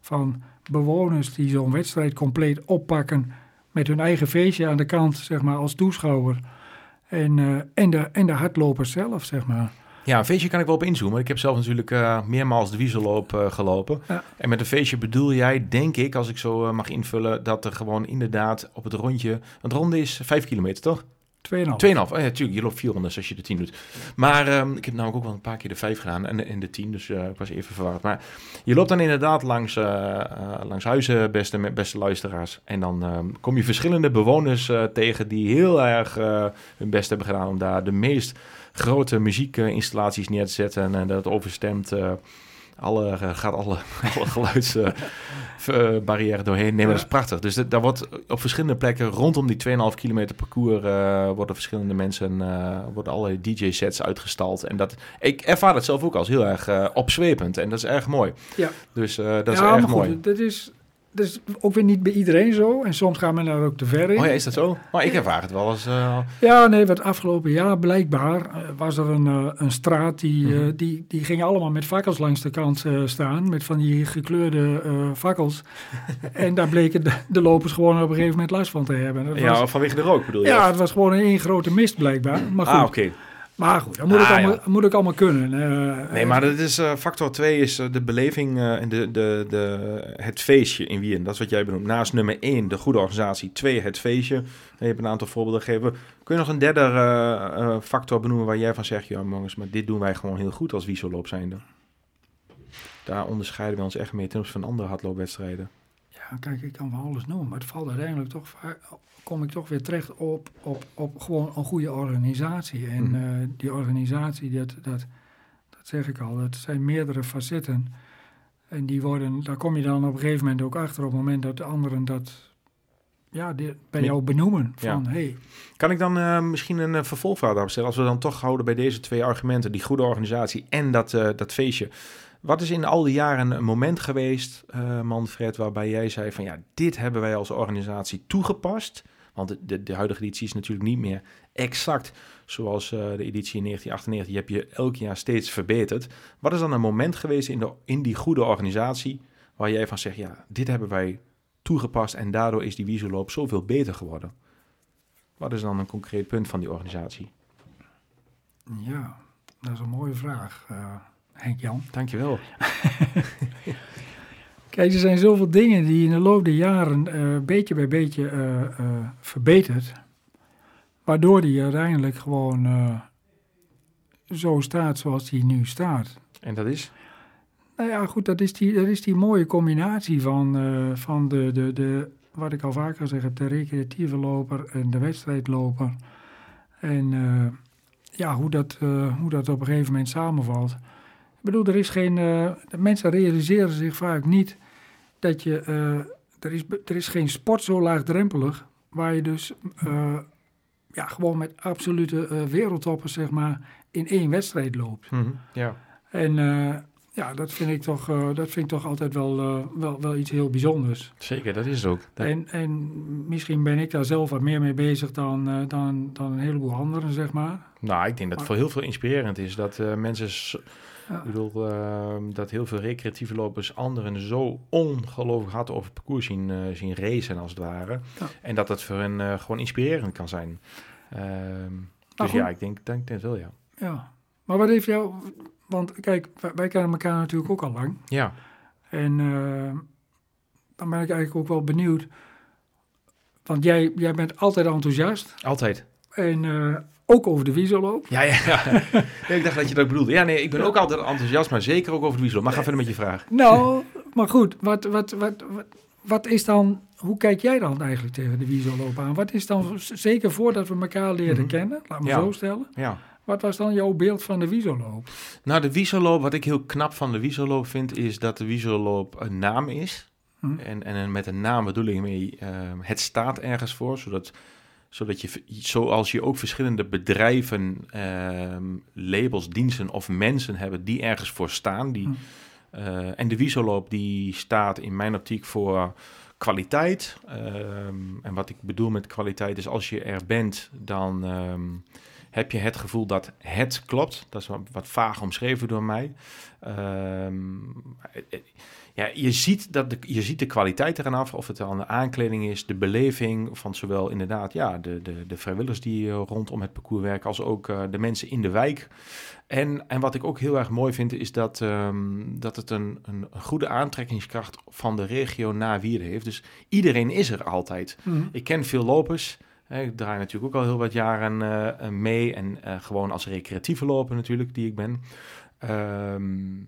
van bewoners die zo'n wedstrijd compleet oppakken met hun eigen feestje aan de kant, zeg maar, als toeschouwer. En, eh, en, de, en de hardlopers zelf, zeg maar. Ja, een feestje kan ik wel op inzoomen. Ik heb zelf natuurlijk eh, meermaals de wielerloop eh, gelopen. Ja. En met een feestje bedoel jij, denk ik, als ik zo eh, mag invullen, dat er gewoon inderdaad op het rondje... Het ronde is 5 kilometer, toch? 2,5. 2,5. Oh ja, natuurlijk. Je loopt 400 als je de 10 doet. Maar ehm, ik heb namelijk ook wel een paar keer de 5 gedaan en de, en de 10. Dus ik was even verward. Maar je loopt dan inderdaad langs, eh, langs huizen, beste, beste luisteraars. En dan ehm, kom je verschillende bewoners tegen die heel erg hun best hebben gedaan om daar de meest grote muziekinstallaties neer te zetten. En dat overstemt. eh, alle, eh, gaat alle, alle geluidsbarrières doorheen. Nee, maar dat is prachtig. Dus dat, daar wordt op verschillende plekken rondom die 2,5 kilometer parcours eh, worden verschillende mensen, eh, worden allerlei DJ-sets uitgestald. En dat, ik ervaar dat zelf ook als heel erg eh, opzwepend. En dat is erg mooi. Ja. Dus eh, dat is erg maar goed, mooi. dat is, dat is ook weer niet bij iedereen zo. En soms gaat men daar ook te ver in. Oh ja, is dat zo? Maar ik ervaar het wel als... eh, Ja, nee, wat afgelopen jaar blijkbaar eh, was er een, eh, een straat die, Mhm. die, die ging allemaal met fakkels langs de kant staan, met van die gekleurde fakkels. en daar bleken de, de lopers gewoon op een gegeven moment last van te hebben. Dat ja, was, vanwege de rook bedoel je? ja, het was gewoon een één grote mist blijkbaar. Maar goed, Ah, oké. Maar goed, dat moet, Ah, ik, allemaal, ja. moet ik allemaal kunnen. Eh, Nee, maar dat is, eh, factor 2 is eh, de beleving eh, en de, de, de, het feestje in Wien. Dat is wat jij benoemt. Naast nummer 1, de goede organisatie. 2, het feestje. Je hebt een aantal voorbeelden gegeven. Kun je nog een derde eh, eh, factor benoemen waar jij van zegt... ja jongens, maar dit doen wij gewoon heel goed als wieselloop zijnde. Daar onderscheiden we ons echt mee ten opzichte van andere hardloopwedstrijden. Ja, kijk, ik kan wel alles noemen, maar het valt uiteindelijk toch vaak, kom ik toch weer terecht op, op, op gewoon een goede organisatie. En Mhm. eh, die organisatie, dat, dat, dat zeg ik al, dat zijn meerdere facetten. En die worden, daar kom je dan op een gegeven moment ook achter op het moment dat de anderen dat ja, die, bij jou benoemen. Ja. Van, hey, Kan ik dan eh, misschien een uh, vervolgvraag daarop stellen? Als we dan toch houden bij deze twee argumenten, die goede organisatie en dat, eh, dat feestje. Wat is in al die jaren een moment geweest, eh, Manfred, waarbij jij zei van ja, dit hebben wij als organisatie toegepast. Want de, de, huidige editie is natuurlijk niet meer exact zoals eh, de editie in 1998. Die heb je elk jaar steeds verbeterd. Wat is dan een moment geweest in, de, in die goede organisatie waar jij van zegt, ja, dit hebben wij toegepast en daardoor is die wieselloop zoveel beter geworden? Wat is dan een concreet punt van die organisatie? ja, dat is een mooie vraag, eh, Henk-Jan. Dankjewel. Kijk, er zijn zoveel dingen die in de loop der jaren eh, beetje bij beetje eh, eh, verbeterd. Waardoor die uiteindelijk gewoon eh, zo staat zoals die nu staat. En dat is? Nou ja, goed, dat is die, dat is die mooie combinatie van, eh, van de, de, de, wat ik al vaker zeg, de recreatieve loper en de wedstrijdloper. En eh, ja, hoe dat, eh, hoe dat op een gegeven moment samenvalt. Ik bedoel, er is geen, eh, de mensen realiseren zich vaak niet dat je, eh, er, is, er is geen sport zo laagdrempelig, waar je dus eh, ja, gewoon met absolute wereldtoppers, zeg maar, in één wedstrijd loopt. Mhm, Ja. En ja, dat vind ik toch, dat vind ik toch altijd wel, wel, wel iets heel bijzonders. Zeker, dat is het ook. Dat- En, en misschien ben ik daar zelf wat meer mee bezig dan, dan, dan een heleboel anderen, zeg maar. Nou, ik denk dat het voor heel veel inspirerend is dat mensen, Ja. ik bedoel, eh, dat heel veel recreatieve lopers anderen zo ongelooflijk hard over het parcours zien, eh, zien racen als het ware. Ja. En dat dat voor hen eh, gewoon inspirerend kan zijn. Ehm, dus goed. ja, ik denk, denk, denk wel, ja. Ja. Maar wat heeft jou... Want kijk, wij, wij kennen elkaar natuurlijk ook al lang. Ja, En eh, dan ben ik eigenlijk ook wel benieuwd. Want jij, jij bent altijd enthousiast. altijd. En eh, ook over de wieselloop. Ja, ja, ja. Ja, ik dacht dat je dat bedoelde. Ja, nee, ik ben ook altijd enthousiast, maar zeker ook over de wieselloop. Maar ga verder met je vraag. Nou, maar goed, wat, wat, wat, wat, wat is dan, hoe kijk jij dan eigenlijk tegen de wieselloop aan? Wat is dan, zeker voordat we elkaar leren Mhm. kennen, laat me Ja. zo stellen, Ja. wat was dan jouw beeld van de wieselloop? Nou, de wieselloop, wat ik heel knap van de wieselloop vind, is dat de wieselloop een naam is. Hm. En, en met een naam bedoel ik mee, ehm, het staat ergens voor, zodat, zodat je, zoals je ook verschillende bedrijven, ehm, labels, diensten of mensen hebben die ergens voor staan. Die, Hm. eh, en de wieselloop die staat in mijn optiek voor kwaliteit. Ehm, en wat ik bedoel met kwaliteit is als je er bent, dan ehm, heb je het gevoel dat het klopt. Dat is wat, wat vaag omschreven door mij. Eh, ja, je ziet, dat de, je ziet de kwaliteit eraan af, of het aan de aankleding is, de beleving van zowel inderdaad ja, de, de, de vrijwilligers die eh, rondom het parcours werken, als ook eh, de mensen in de wijk. En, en wat ik ook heel erg mooi vind, is dat, ehm, dat het een, een, goede aantrekkingskracht van de regio naar Wierden heeft. Dus iedereen is er altijd. Hm. Ik ken veel lopers. Ik draai natuurlijk ook al heel wat jaren eh, mee. En gewoon als recreatieve loper natuurlijk, die ik ben. Ehm,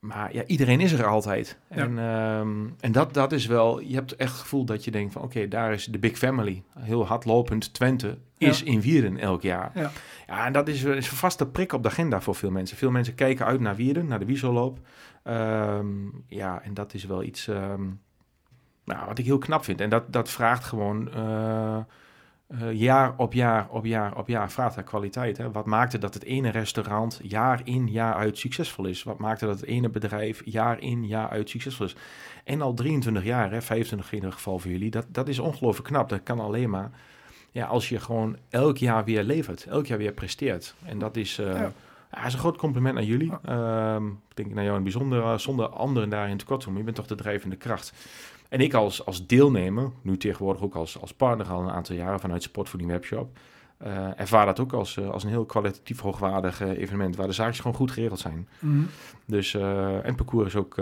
maar ja, iedereen is er altijd. Ja. En, ehm, en dat, dat is wel... Je hebt echt het gevoel dat je denkt van... Oké, daar is de big family. Heel hardlopend Twente is Ja. in Wierden elk jaar. Ja. Ja, en dat is, is een vaste prik op de agenda voor veel mensen. Veel mensen kijken uit naar Wierden, naar de wieselloop. Ehm, ja, en dat is wel iets ehm, nou, wat ik heel knap vind. En dat, dat vraagt gewoon eh, eh, jaar op jaar op jaar op jaar vraagt naar kwaliteit. Hè? Wat maakte dat het ene restaurant jaar in jaar uit succesvol is? Wat maakte dat het ene bedrijf jaar in jaar uit succesvol is? En al 23 jaar, hè, 25 in ieder geval voor jullie, dat, dat is ongelooflijk knap. Dat kan alleen maar ja, als je gewoon elk jaar weer levert, elk jaar weer presteert. En dat is, eh, Ja. ja, is een groot compliment aan jullie. Ehm, ik denk naar jou in het bijzonder, eh, zonder anderen daarin tekort te doen. Je bent toch de drijvende kracht. En ik als, als deelnemer, nu tegenwoordig ook als, als partner al een aantal jaren vanuit Sportvoeding Webshop, eh, ervaar dat ook als, eh, als een heel kwalitatief hoogwaardig eh, evenement, waar de zaakjes gewoon goed geregeld zijn. Mhm. Dus, en parcours is ook,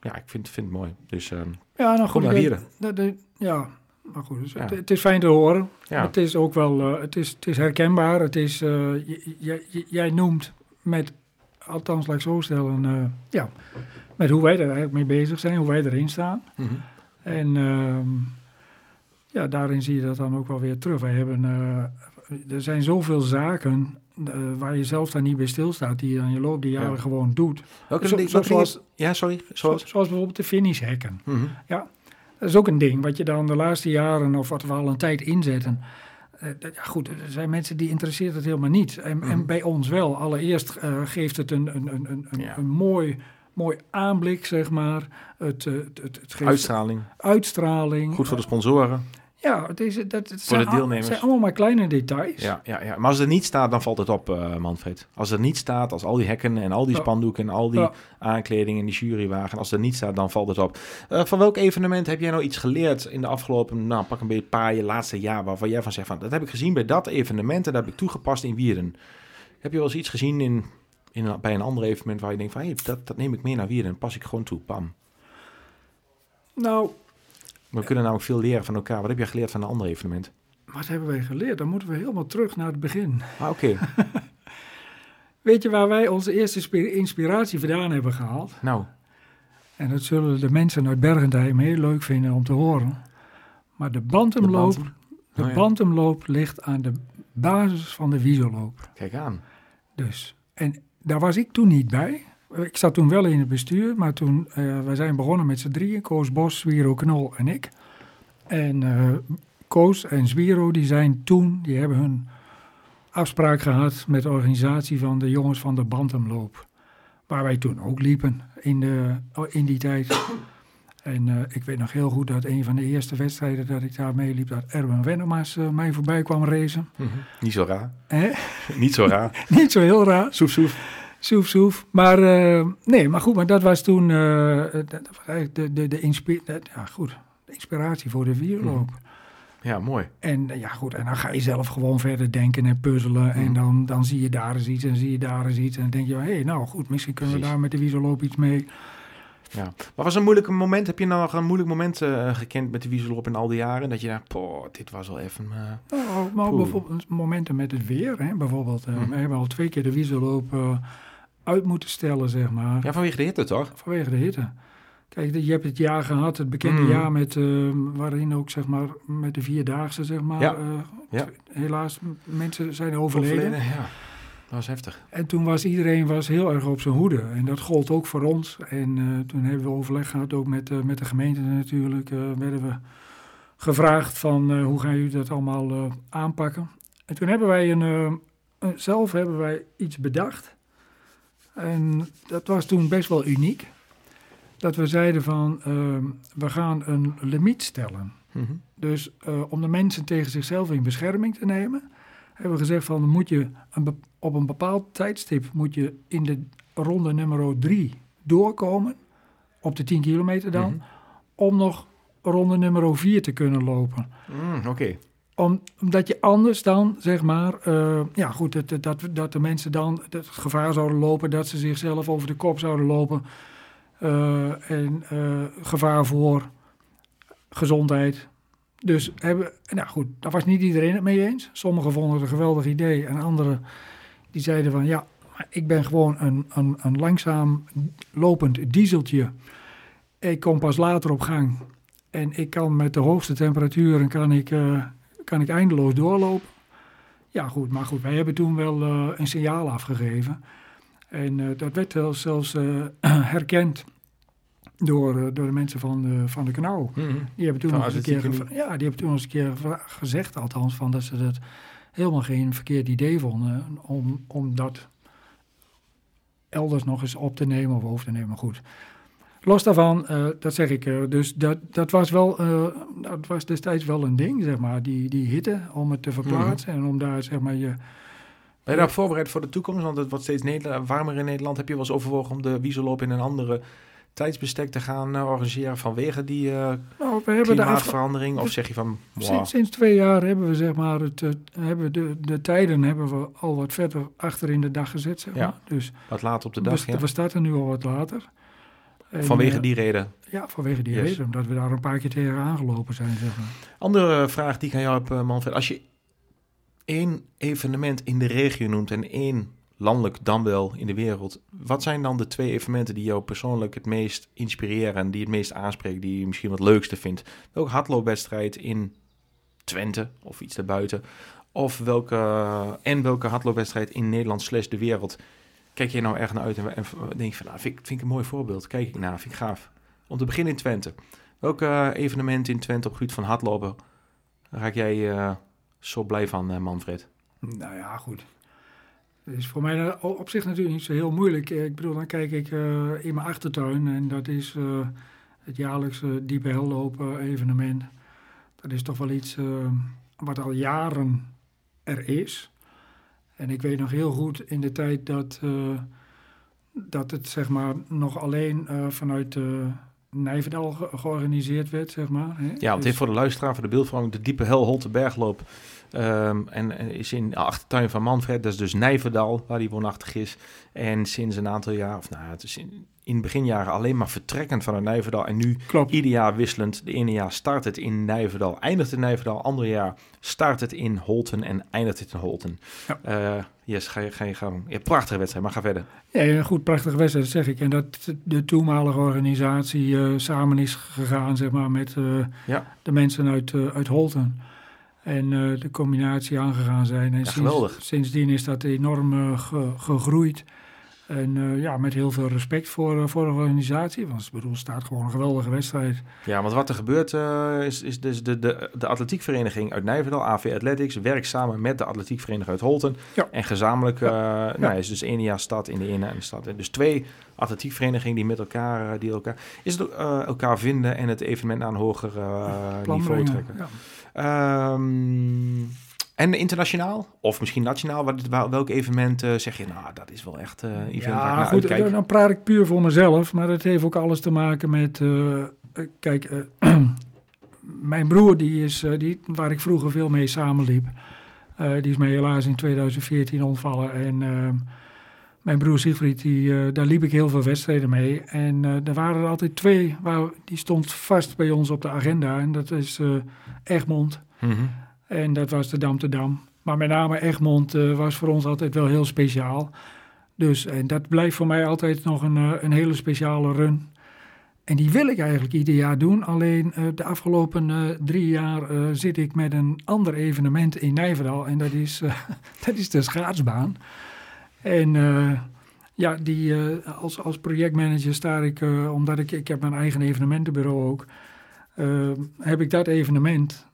ja, ik vind, vind het mooi. Dus ehm, Ja, nou goed. ik- Wieren. dat- dat- ja, maar goed. dus Ja. Het, het is fijn te horen. ja, Het is ook wel, het, is, het is herkenbaar. Het is, j- j- j- jij noemt met, althans laat ik zo stellen, ja, met hoe wij er eigenlijk mee bezig zijn, hoe wij erin staan. Mhm. En ehm, ja, daarin zie je dat dan ook wel weer terug. Wij hebben, eh, er zijn zoveel zaken eh, waar je zelf dan niet bij stilstaat, die je dan je loop die jaren Ja. gewoon doet. Welke, Zo- zoals- ja, sorry, zoals? Zoals bijvoorbeeld de finishhekken. Mhm. Dat is ook een ding wat je dan de laatste jaren of wat we al een tijd inzetten. Eh, dat- ja, goed, er zijn mensen die interesseert het helemaal niet. En, Mhm. en bij ons wel. Allereerst geeft het een, een, een, een, een, Ja. een mooi, mooi aanblik, zeg maar. Het, eh, het, het, het geeft Uitstraling, uitstraling. goed voor de sponsoren. Ja, het, is, dat, het Voor zijn, de deelnemers. zijn allemaal maar kleine details. Ja, ja, ja, maar als het er niet staat, dan valt het op, eh, Manfred. Als het er niet staat, als al die hekken en al die spandoeken en al die Ja. aankleding en die jurywagen, als het er niet staat, dan valt het op. Eh, van welk evenement heb jij nou iets geleerd in de afgelopen, nou pak een beetje paar jaar, laatste jaar, waarvan jij van zegt van, dat heb ik gezien bij dat evenement en dat heb ik toegepast in Wierden. Heb je wel eens iets gezien in, in een- bij een ander evenement waar je denkt van, hé, dat, dat neem ik mee naar Wierden en pas ik gewoon toe, pam. Nou, We kunnen namelijk veel leren van elkaar. Wat heb jij geleerd van een ander evenement? wat hebben wij geleerd? Dan moeten we helemaal terug naar het begin. Ah, oké. Weet je waar wij onze eerste spi- inspiratie vandaan hebben gehaald? nou, En dat zullen de mensen uit Bergendheim heel leuk vinden om te horen. Maar de bantemloop, de Oh ja. ligt aan de basis van de wieselloop. kijk aan. Dus. En daar was ik toen niet bij. Ik zat toen wel in het bestuur, maar toen, eh wij zijn begonnen met z'n drieën. Koos Bos, Zwiero Knol en ik. En eh, Koos en Zwiero, die zijn toen, die hebben hun afspraak gehad met de organisatie van de jongens van de Bantamloop. Waar wij toen ook liepen in, de, in die tijd. En eh, ik weet nog heel goed dat een van de eerste wedstrijden dat ik daar meeliep, dat Erwin Wennemars eh, mij voorbij kwam racen. Mhm. Niet zo raar. Niet zo raar. Niet zo heel raar. Soef, soef. Soef, soef. Maar eh, nee, maar goed, maar dat was toen dat was eigenlijk de, de, de, inspi- ja, goed, de inspiratie voor de wierloop. Ja, mooi. En ja, goed, en dan ga je zelf gewoon verder denken en puzzelen. En Mhm. dan, dan zie je daar eens iets en zie je daar eens iets. En dan denk je, hé, hey, nou goed, misschien kunnen we daar met de wielerloop iets mee. Ja. Wat was een moeilijk moment? Heb je nou nog een moeilijk moment eh, gekend met de wieselop in al die jaren? Dat je dacht, poh, dit was wel even... eh, Nou, maar Poeh. bijvoorbeeld momenten met het weer, hè, bijvoorbeeld. eh, Mhm. We hebben al twee keer de wielerloop eh, uit moeten stellen, zeg maar. Ja, vanwege de hitte toch? Vanwege de hitte. Kijk, je hebt het jaar gehad, het bekende Mhm. jaar met, eh, waarin ook zeg maar met de vierdaagse zeg maar, Ja. Ja. helaas mensen zijn overleden. Overleden, Ja, dat was heftig. En toen was iedereen was heel erg op zijn hoede en dat gold ook voor ons. En eh, toen hebben we overleg gehad ook met, eh, met de gemeente natuurlijk. eh, werden we gevraagd van hoe gaan jullie dat allemaal aanpakken. En toen hebben wij een, zelf hebben wij iets bedacht. En dat was toen best wel uniek. Dat we zeiden van, eh, we gaan een limiet stellen. Mhm. Dus om de mensen tegen zichzelf in bescherming te nemen, hebben we gezegd van moet je een op een bepaald tijdstip moet je in de ronde nummer 3 doorkomen, op de 10 kilometer dan, Mhm. om nog ronde nummer 4 te kunnen lopen. Mm, Oké. Om, omdat je anders dan, zeg maar, eh, ja goed, dat, dat, dat de mensen dan het gevaar zouden lopen dat ze zichzelf over de kop zouden lopen. eh, en eh, gevaar voor gezondheid. Dus hebben, nou goed, daar was niet iedereen het mee eens. Sommigen vonden het een geweldig idee en anderen die zeiden van ja, ik ben gewoon een, een, een langzaam lopend dieseltje. Ik kom pas later op gang en ik kan met de hoogste temperaturen kan ik, eh, kan ik eindeloos doorlopen. Ja goed, maar goed, wij hebben toen wel eh, een signaal afgegeven. En eh, dat werd zelfs herkend door, eh, door de mensen van de, van de knauw. Mhm. Die hebben toen nog eens een keer, ja, die hebben toen eens een keer gezegd, althans, van dat ze dat helemaal geen verkeerd idee vonden om, om dat elders nog eens op te nemen of over te nemen. Maar goed, los daarvan, eh, dat zeg ik, eh, dus dat, dat was wel, dat was destijds wel een ding, zeg maar, die, die hitte, om het te verplaatsen en om daar, zeg maar, je... Ben je daar voorbereid voor de toekomst? Want het wordt steeds warmer in Nederland. Heb je wel eens overwogen om de wieselloop in een andere tijdsbestek te gaan uh, organiseren vanwege die uh, nou, we hebben klimaatverandering? De of zeg je van... Sinds, sinds, twee jaar hebben we zeg maar het, hebben de, de tijden hebben we al wat verder achter in de dag gezet. Zeg ja, maar. dus wat later op de dag, we, ja. we starten nu al wat later. En, vanwege die reden? Ja, vanwege die yes. reden. Omdat we daar een paar keer tegen aangelopen zijn. Zeg maar. Andere vraag die ik aan jou heb, Manfred. Als je één evenement in de regio noemt en één landelijk dan wel in de wereld. Wat zijn dan de twee evenementen die jou persoonlijk het meest inspireren en die het meest aanspreken, die je misschien wat leukste vindt? Welke hardloopwedstrijd in Twente of iets daarbuiten? Of welke, en welke hardloopwedstrijd in Nederland slash de wereld kijk je nou erg naar uit en, denk van, nou, vind, vind ik een mooi voorbeeld. Kijk ik naar, vind ik gaaf. Om te beginnen in Twente. Welke evenementen in Twente op het gebied van hardlopen raak jij uh, zo blij van, uh, Manfred? Nou ja, goed. Dat is voor mij op zich natuurlijk niet zo heel moeilijk. Ik bedoel, dan kijk ik uh, in mijn achtertuin en dat is uh, het jaarlijkse diepe hellopen evenement. Dat is toch wel iets uh, wat al jaren er is. En ik weet nog heel goed in de tijd dat, dat het zeg maar nog alleen vanuit Nijverdal ge georganiseerd werd, zeg maar. Hè? Ja, want dus... heeft voor de luisteraar, voor de beeldvorming, de diepe hel Holte Bergloop Um, en, is in de achtertuin van Manfred, dat is dus Nijverdal, waar hij woonachtig is. En sinds een aantal jaar, of nou, het is in, in beginjaren alleen maar vertrekkend vanuit Nijverdal. En nu Klopt. ieder jaar wisselend. De ene jaar start het in Nijverdal, eindigt in Nijverdal. Andere jaar start het in Holten en eindigt het in Holten. Ja. Uh, yes, ga je, ga je gaan. Ja, prachtige wedstrijd, maar ga verder. Ja, een goed, prachtige wedstrijd, zeg ik. En dat de toenmalige organisatie uh, samen is gegaan, zeg maar, met uh, ja. de mensen uit, uit Holten. En uh, de combinatie aangegaan zijn. En ja, sinds, sindsdien is dat enorm ge, gegroeid. En uh, ja, met heel veel respect voor, voor de organisatie. Want ik bedoel, het staat gewoon een geweldige wedstrijd. Ja, want wat er gebeurt is, is dus de, de, de atletiekvereniging uit Nijverdal, AV Athletics, werkt samen met de atletiekvereniging uit Holten. Ja. En gezamenlijk ja. nou, is dus één jaar stad in de ene en de stad. Dus twee atletiekverenigingen die met elkaar, die elkaar, is het, elkaar vinden en het evenement naar een hoger niveau trekken. Ja. Um, en internationaal? Of misschien nationaal? Wat, welk evenement uh, zeg je, nou, dat is wel echt uh, event ja, goed, dan, dan praat ik puur voor mezelf. Maar dat heeft ook alles te maken met... Uh, kijk, mijn broer, die is, die, waar ik vroeger veel mee samenliep... die is mij helaas in 2014 ontvallen. En mijn broer Siegfried, die, daar liep ik heel veel wedstrijden mee. En er waren er altijd twee, waar, die stond vast bij ons op de agenda. En dat is Egmond... Mm -hmm. En dat was de Dam te Dam. Maar met name Egmond was voor ons altijd wel heel speciaal. Dus en dat blijft voor mij altijd nog een, een hele speciale run. En die wil ik eigenlijk ieder jaar doen. Alleen de afgelopen drie jaar zit ik met een ander evenement in Nijverdal. En dat is, dat is de schaatsbaan. En ja, die, als, als projectmanager sta ik, omdat ik, ik heb mijn eigen evenementenbureau ook. heb ik dat evenement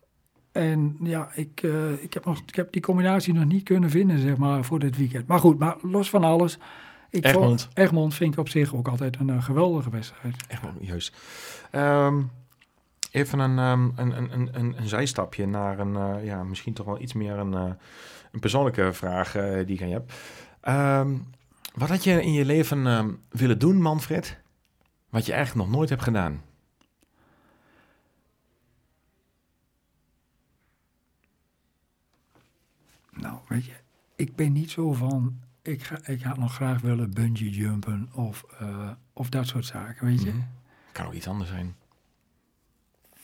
en ja, ik, ik, heb nog, ik heb die combinatie nog niet kunnen vinden, zeg maar, voor dit weekend. Maar goed, maar los van alles. Ik Egmond. Vond, Egmond vind ik op zich ook altijd een geweldige wedstrijd. Egmond, juist. Um, even een, um, een, een, een, een, een zijstapje naar een, ja, misschien toch wel iets meer een, een persoonlijke vraag die ik aan je heb. Um, wat had je in je leven willen doen, Manfred, wat je eigenlijk nog nooit hebt gedaan? Nou, weet je, ik ben niet zo van. Ik, ga, ik had nog graag willen bungee jumpen of, uh, of dat soort zaken, weet je. Mm -hmm. Kan ook iets anders zijn.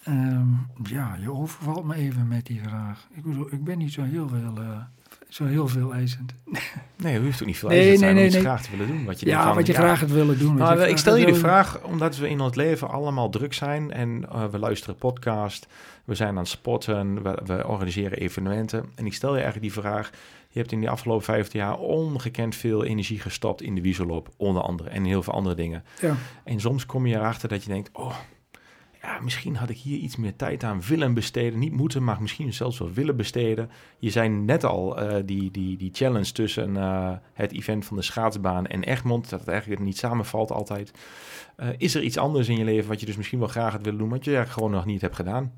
Um, ja, je overvalt me even met die vraag. Ik bedoel, ik ben niet zo heel veel, uh, zo heel veel eisend. Nee, je hoeft ook niet veel eisend nee, te zijn nee, om iets graag te willen doen. Wat je ja, van, wat je ja, graag het willen doen. Nou, ik stel je de vraag omdat we in ons leven allemaal druk zijn en uh, we luisteren podcast, we zijn aan het sporten, we, we, organiseren evenementen. En ik stel je eigenlijk die vraag, je hebt in die afgelopen 15 jaar ongekend veel energie gestopt in de wieselloop, onder andere, en heel veel andere dingen. Ja. En soms kom je erachter dat je denkt, oh, ja, misschien had ik hier iets meer tijd aan willen besteden. Niet moeten, maar misschien zelfs wel willen besteden. Je zei net al, uh, die, die, die challenge tussen uh, het event van de schaatsbaan en Egmond, dat het eigenlijk niet samenvalt altijd. Uh, is er iets anders in je leven wat je dus misschien wel graag had willen doen, wat je eigenlijk gewoon nog niet hebt gedaan?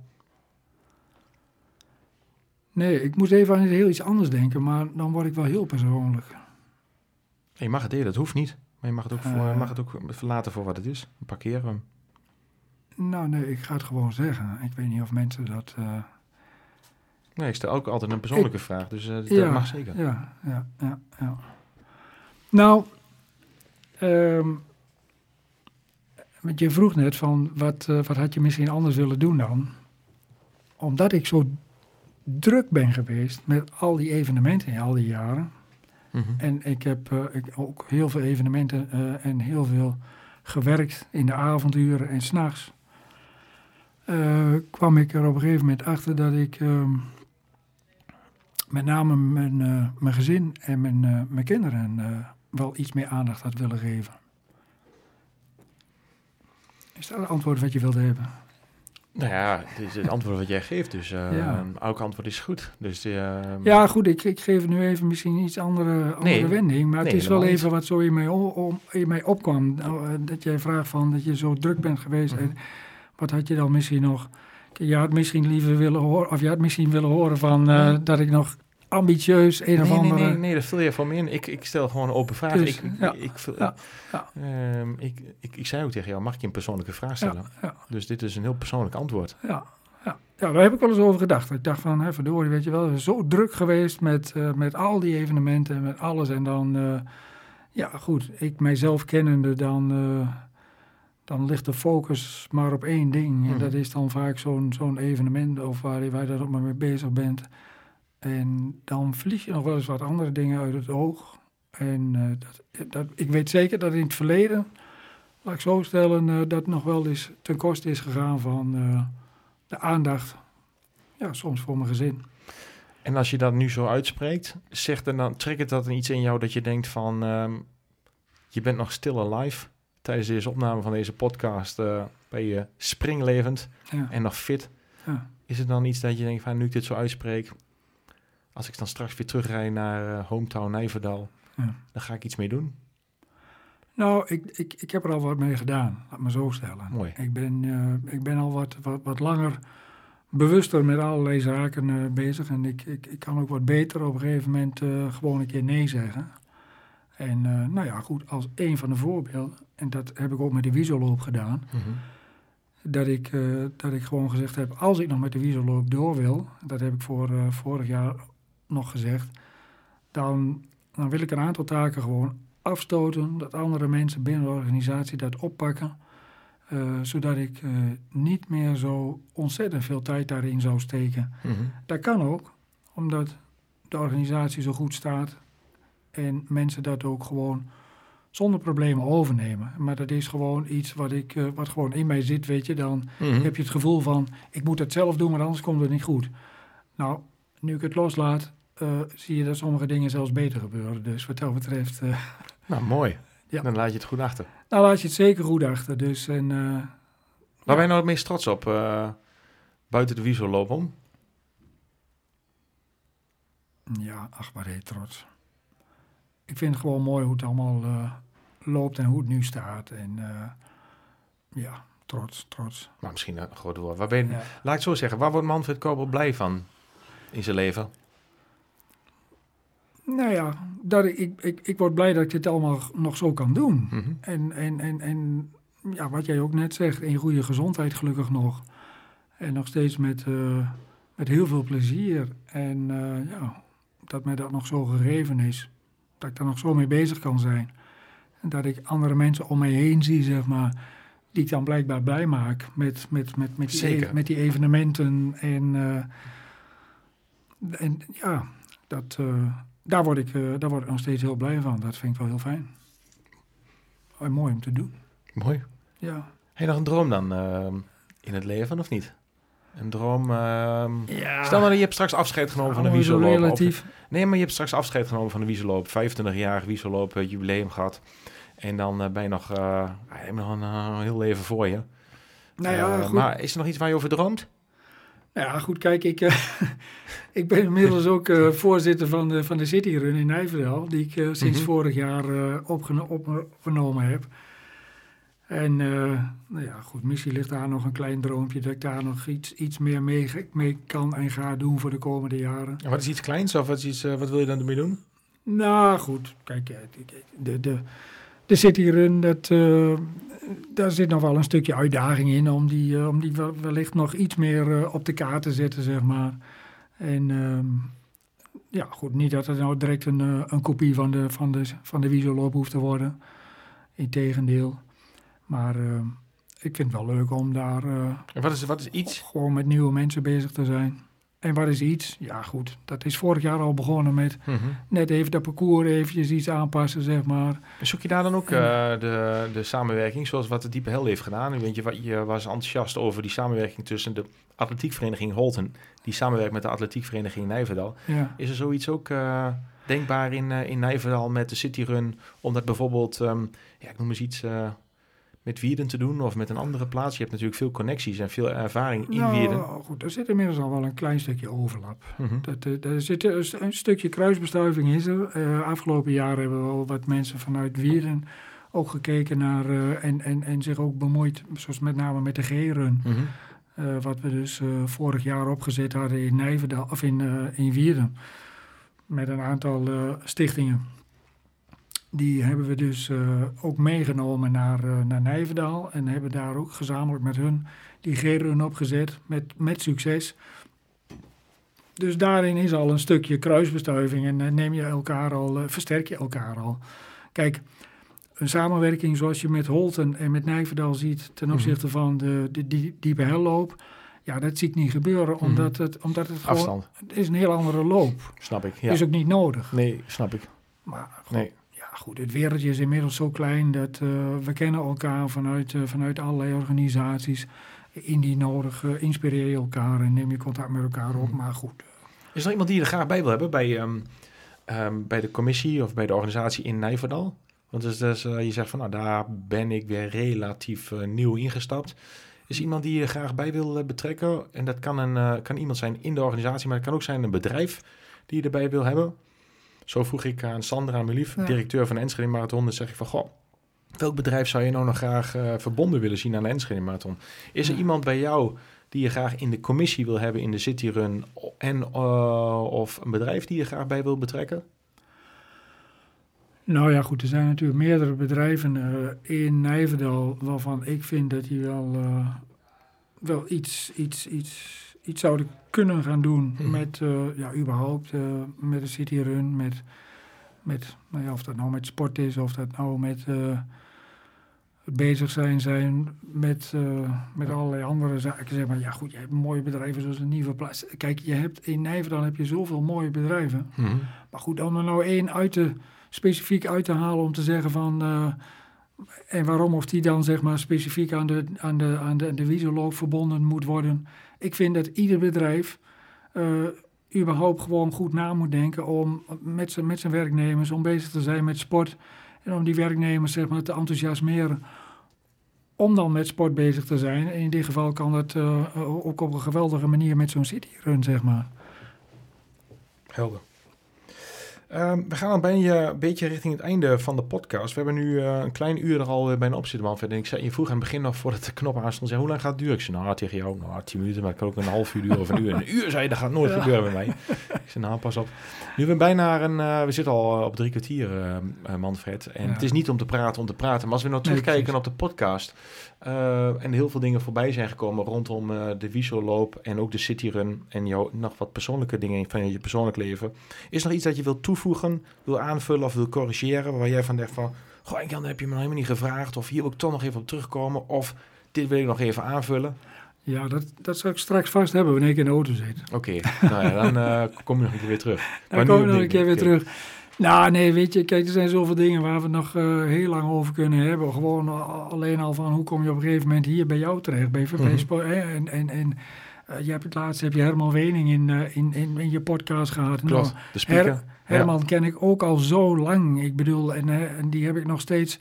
Nee, ik moest even aan heel iets anders denken, maar dan word ik wel heel persoonlijk. Je mag het delen, dat hoeft niet. Maar je mag het ook, voor, Eh. mag het ook verlaten voor wat het is. Parkeren hem. Nou, nee, ik ga het gewoon zeggen. Ik weet niet of mensen dat... eh, Nee, ik stel ook altijd een persoonlijke vraag, dus eh, dat ja, mag zeker. Ja, ja, ja, ja. Nou, want je vroeg net van wat, eh, wat had je misschien anders willen doen dan? Omdat ik zo druk ben geweest met al die evenementen in al die jaren. Mhm. En ik heb ik ook heel veel evenementen en heel veel gewerkt in de avonduren en s'nachts. Eh kwam ik er op een gegeven moment achter dat ik ehm, met name mijn, eh, mijn gezin en mijn, eh, mijn kinderen wel iets meer aandacht had willen geven. Is dat het antwoord wat je wilde hebben? Nou ja, het is het antwoord wat jij geeft, dus Ja. elk antwoord is goed. Dus eh, Ja, goed, ik, ik geef nu even misschien iets andere, andere Nee, wending. Maar nee, het is wel even wat zo in mij, om, in mij opkwam. Nou, dat jij vraagt van dat je zo druk bent geweest. Mhm. En wat had je dan misschien nog... Je had misschien liever willen horen, of je had misschien willen horen van Nee. dat ik nog ambitieus een nee, of nee, andere... nee, nee, dat vul je voor me in. Ik, ik stel gewoon een open vraag. Dus, ik, ik, ja, ik, vul- ja, ja. ehm, ik, ik, ik zei ook tegen jou, mag ik je een persoonlijke vraag stellen? Dus dit is een heel persoonlijk antwoord. Ja, ja. ja, daar heb ik wel eens over gedacht. Ik dacht van, hè, verdorie, weet je wel, zo druk geweest met, eh, met al die evenementen en met alles. En dan, eh, ja goed, ik mijzelf kennende, dan, dan ligt de focus maar op één ding. En Mhm. dat is dan vaak zo'n zo'n evenement of waar, je- waar je daar ook maar mee bezig bent. En dan verlies je nog wel eens wat andere dingen uit het oog. En eh, dat, dat, ik weet zeker dat in het verleden, laat ik zo stellen, eh, dat nog wel eens ten koste is gegaan van eh, de aandacht. Ja, soms voor mijn gezin. En als je dat nu zo uitspreekt, zegt er dan, trekt het dat iets in jou dat je denkt van, ehm, je bent nog still alive. Tijdens deze opname van deze podcast eh, ben je springlevend Ja, en nog fit. ja. Is het dan iets dat je denkt van, nu ik dit zo uitspreek, als ik dan straks weer terugrij naar eh, hometown Nijverdal, Ja. dan ga ik iets mee doen? Nou, ik, ik, ik heb er al wat mee gedaan, laat me zo stellen. Mooi. Ik ben, eh, ik ben al wat, wat, wat langer bewuster met allerlei zaken bezig. En ik, ik, ik kan ook wat beter op een gegeven moment gewoon een keer nee zeggen. En eh, nou ja, goed, als een van de voorbeelden, en dat heb ik ook met de wieselloop gedaan, dat ik, eh, dat ik gewoon gezegd heb, als ik nog met de wieselloop door wil, dat heb ik voor, eh, vorig jaar nog gezegd, dan, dan wil ik een aantal taken gewoon afstoten, dat andere mensen binnen de organisatie dat oppakken, zodat ik niet meer zo ontzettend veel tijd daarin zou steken. Mhm. Dat kan ook, omdat de organisatie zo goed staat en mensen dat ook gewoon zonder problemen overnemen. Maar dat is gewoon iets wat, ik, eh, wat gewoon in mij zit, weet je. Dan Mhm. heb je het gevoel van, ik moet het zelf doen, want anders komt het niet goed. Nou, nu ik het loslaat, eh, zie je dat sommige dingen zelfs beter gebeuren. Dus wat dat betreft, eh, Nou, mooi. Ja. Dan laat je het goed achter. nou laat je het zeker goed achter. Dus, en, Waar ben je nou het meest trots op buiten de wieselloop om? ja, ach, maar heel trots. Ik vind het gewoon mooi hoe het allemaal eh, loopt en hoe het nu staat. En eh, ja, trots, trots. Maar misschien een groot woord. Waar ben je, Ja. Laat ik het zo zeggen, waar wordt Manfred Koper blij van in zijn leven? Nou ja, dat ik, ik, ik, ik word blij dat ik dit allemaal nog zo kan doen. Mhm. En, en, en, en ja, wat jij ook net zegt, in goede gezondheid gelukkig nog. En nog steeds met, eh, met heel veel plezier. En ja, dat mij dat nog zo gegeven is. Dat ik daar nog zo mee bezig kan zijn. En dat ik andere mensen om mij heen zie, zeg maar, die ik dan blijkbaar blij maak met, met, met, met, die, met die evenementen. En, eh, en ja, dat, eh, daar, word ik, eh, daar word ik nog steeds heel blij van. Dat vind ik wel heel fijn. Mooi om te doen. Mooi. Ja. Heb je nog een droom dan in het leven, of niet? Een droom... ehm, ja. Stel nou dat je hebt straks afscheid genomen van de. Of- relatief. nee, maar je hebt straks afscheid genomen van de wieselloop. 25-jarig wieselloop, eh, jubileum gehad. En dan eh, ben je nog, eh, nog een heel leven voor je. Nou ja, goed. maar is er nog iets waar je over droomt? Nou ja, goed, kijk, ik, ik ben inmiddels ook voorzitter van de, van de City Run in Nijverdal, die ik sinds Mhm. vorig jaar opgeno- opgenomen heb. En eh, nou ja, goed, misschien ligt daar nog een klein droompje dat ik daar nog iets, iets meer mee, mee kan en ga doen voor de komende jaren. En wat is iets kleins of wat, is iets, eh, wat wil je dan ermee doen? Nou goed, kijk, eh, de, de, de City Run, dat, uh, daar zit nog wel een stukje uitdaging in om die, om die wellicht nog iets meer op de kaart te zetten, zeg maar. En ehm, ja, goed, niet dat het nou direct een, een kopie van de, van de, van de hoeft te worden. Integendeel. Maar ehm, ik vind het wel leuk om daar wat is, wat is iets? gewoon met nieuwe mensen bezig te zijn. En wat is iets? Ja, goed. Dat is vorig jaar al begonnen met Mhm. net even dat parcours eventjes iets aanpassen, zeg maar. Zoek je daar dan ook eh, de, de samenwerking, zoals wat de Diepe Hel heeft gedaan? Weet je, wat- je was enthousiast over die samenwerking tussen de atletiekvereniging Holten, die samenwerkt met de atletiekvereniging Nijverdal. Ja. Is er zoiets ook eh, denkbaar in, eh, in Nijverdal met de Cityrun, om dat bijvoorbeeld, ehm, ja, ik noem eens iets, eh, met Wierden te doen of met een andere plaats? Je hebt natuurlijk veel connecties en veel ervaring in nou, Wierden. goed, er zit inmiddels al wel een klein stukje overlap. Mhm. Dat, eh, er zit een, st- een stukje kruisbestuiving is er. Eh, afgelopen jaar hebben we wel wat mensen vanuit Wierden ook gekeken naar eh, en, en, en zich ook bemoeid, zoals met name met de G-run. Mhm. Eh, wat we dus eh, vorig jaar opgezet hadden in Nijverdal, of in, eh, in Wierden. Met een aantal eh, stichtingen. Die hebben we dus eh, ook meegenomen naar, eh, naar Nijverdal. En hebben daar ook gezamenlijk met hun die G-run opgezet. Met, met succes. Dus daarin is al een stukje kruisbestuiving. En eh, neem je elkaar al, versterk je elkaar al. Kijk, een samenwerking zoals je met Holten en met Nijverdal ziet ten Mhm. opzichte van de, de, die diepe helloop. Ja, dat zie ik niet gebeuren, omdat het, omdat het gewoon... Afstand, Het is een heel andere loop. snap ik. Ja. Is ook niet nodig. Nee, snap ik. Maar goed, Nee. Ja, goed, het wereldje is inmiddels zo klein dat eh, we kennen elkaar vanuit, eh, vanuit allerlei organisaties. Indien nodig, eh, inspireer je elkaar en neem je contact met elkaar op. Mhm. Maar goed, Is er iemand die je er graag bij wil hebben bij, ehm, ehm, bij de commissie of bij de organisatie in Nijverdal? Want dus, dus, je zegt van nou, daar ben ik weer relatief nieuw ingestapt. Is er iemand die je graag bij wil betrekken? En dat kan, een, kan iemand zijn in de organisatie, maar het kan ook zijn een bedrijf die je erbij wil hebben. Zo vroeg ik aan Sandra Melief, Ja. directeur van de Enschede Marathon. Dan zeg ik van, goh, welk bedrijf zou je nou nog graag eh, verbonden willen zien aan de Enschede Marathon? Is er Ja. iemand bij jou die je graag in de commissie wil hebben in de Cityrun en eh, of een bedrijf die je graag bij wil betrekken? Nou ja, goed, er zijn natuurlijk meerdere bedrijven eh, in Nijverdal waarvan ik vind dat die wel, wel iets, iets, iets, iets zouden kunnen gaan doen Mhm. met, eh, ja, überhaupt eh, met de City Run, met, met nou ja, of dat nou met sport is, of dat nou met eh, bezig zijn zijn met, met allerlei andere zaken. Zeg maar, ja goed, je hebt mooie bedrijven zoals een Nieuwe Plaats. Kijk, je hebt in Nijverdal heb je zoveel mooie bedrijven. Maar goed, om er nou één uit te, specifiek uit te halen om te zeggen van... en waarom of die dan zeg maar specifiek aan de, aan de, aan de, de wieselloop verbonden moet worden. Ik vind dat ieder bedrijf eh, überhaupt gewoon goed na moet denken om met zijn, met zijn werknemers, om bezig te zijn met sport. En om die werknemers zeg maar te enthousiasmeren om dan met sport bezig te zijn. In dit geval kan dat eh, ook op een geweldige manier met zo'n cityrun zeg maar. Helder. Ehm, we gaan bijna een beetje richting het einde van de podcast. We hebben nu eh, een klein uur er al eh, bijna op zitten, Manfred. En ik zei, je vroeg aan het begin nog voordat de knop aanstond, zei, hoe lang gaat het duren? Ik zei, nou, tegen jou, nou, tien minuten, maar het kan ook een half uur duren of een uur. Een uur, zei je, dat gaat nooit Ja. gebeuren bij mij. Ik zei, nou, pas op. Nu we bijna een, eh, we zitten al op drie kwartier, Manfred. En Ja. het is niet om te praten, om te praten. Maar als we nou terugkijken op de podcast en heel veel dingen voorbij zijn gekomen rondom de Wieselloop en ook de Cityrun en jouw nog wat persoonlijke dingen van je persoonlijk leven. Is er nog iets dat je wilt toevoegen, wil aanvullen of wil corrigeren, waar jij van denkt van, goh, Jan, heb je me nog helemaal niet gevraagd, of hier wil ik toch nog even op terugkomen, of dit wil ik nog even aanvullen? Ja, dat, dat zal ik straks vast hebben wanneer ik in de auto zit. Oké, nou ja, dan eh, kom je nog een keer weer terug. Dan op we nog een keer weer terug. Nou, nee, weet je, kijk, er zijn zoveel dingen waar we nog eh, heel lang over kunnen hebben. Gewoon alleen al van hoe kom je op een gegeven moment hier bij jou terecht, bij VP Mhm. Hè? En, en, en eh, je hebt het laatst heb je Herman Wening in, in, in, in je podcast gehad. Nou, Klopt, de speaker. Her- Herman ken ik ook al zo lang. Ik bedoel, en, en die heb ik nog steeds.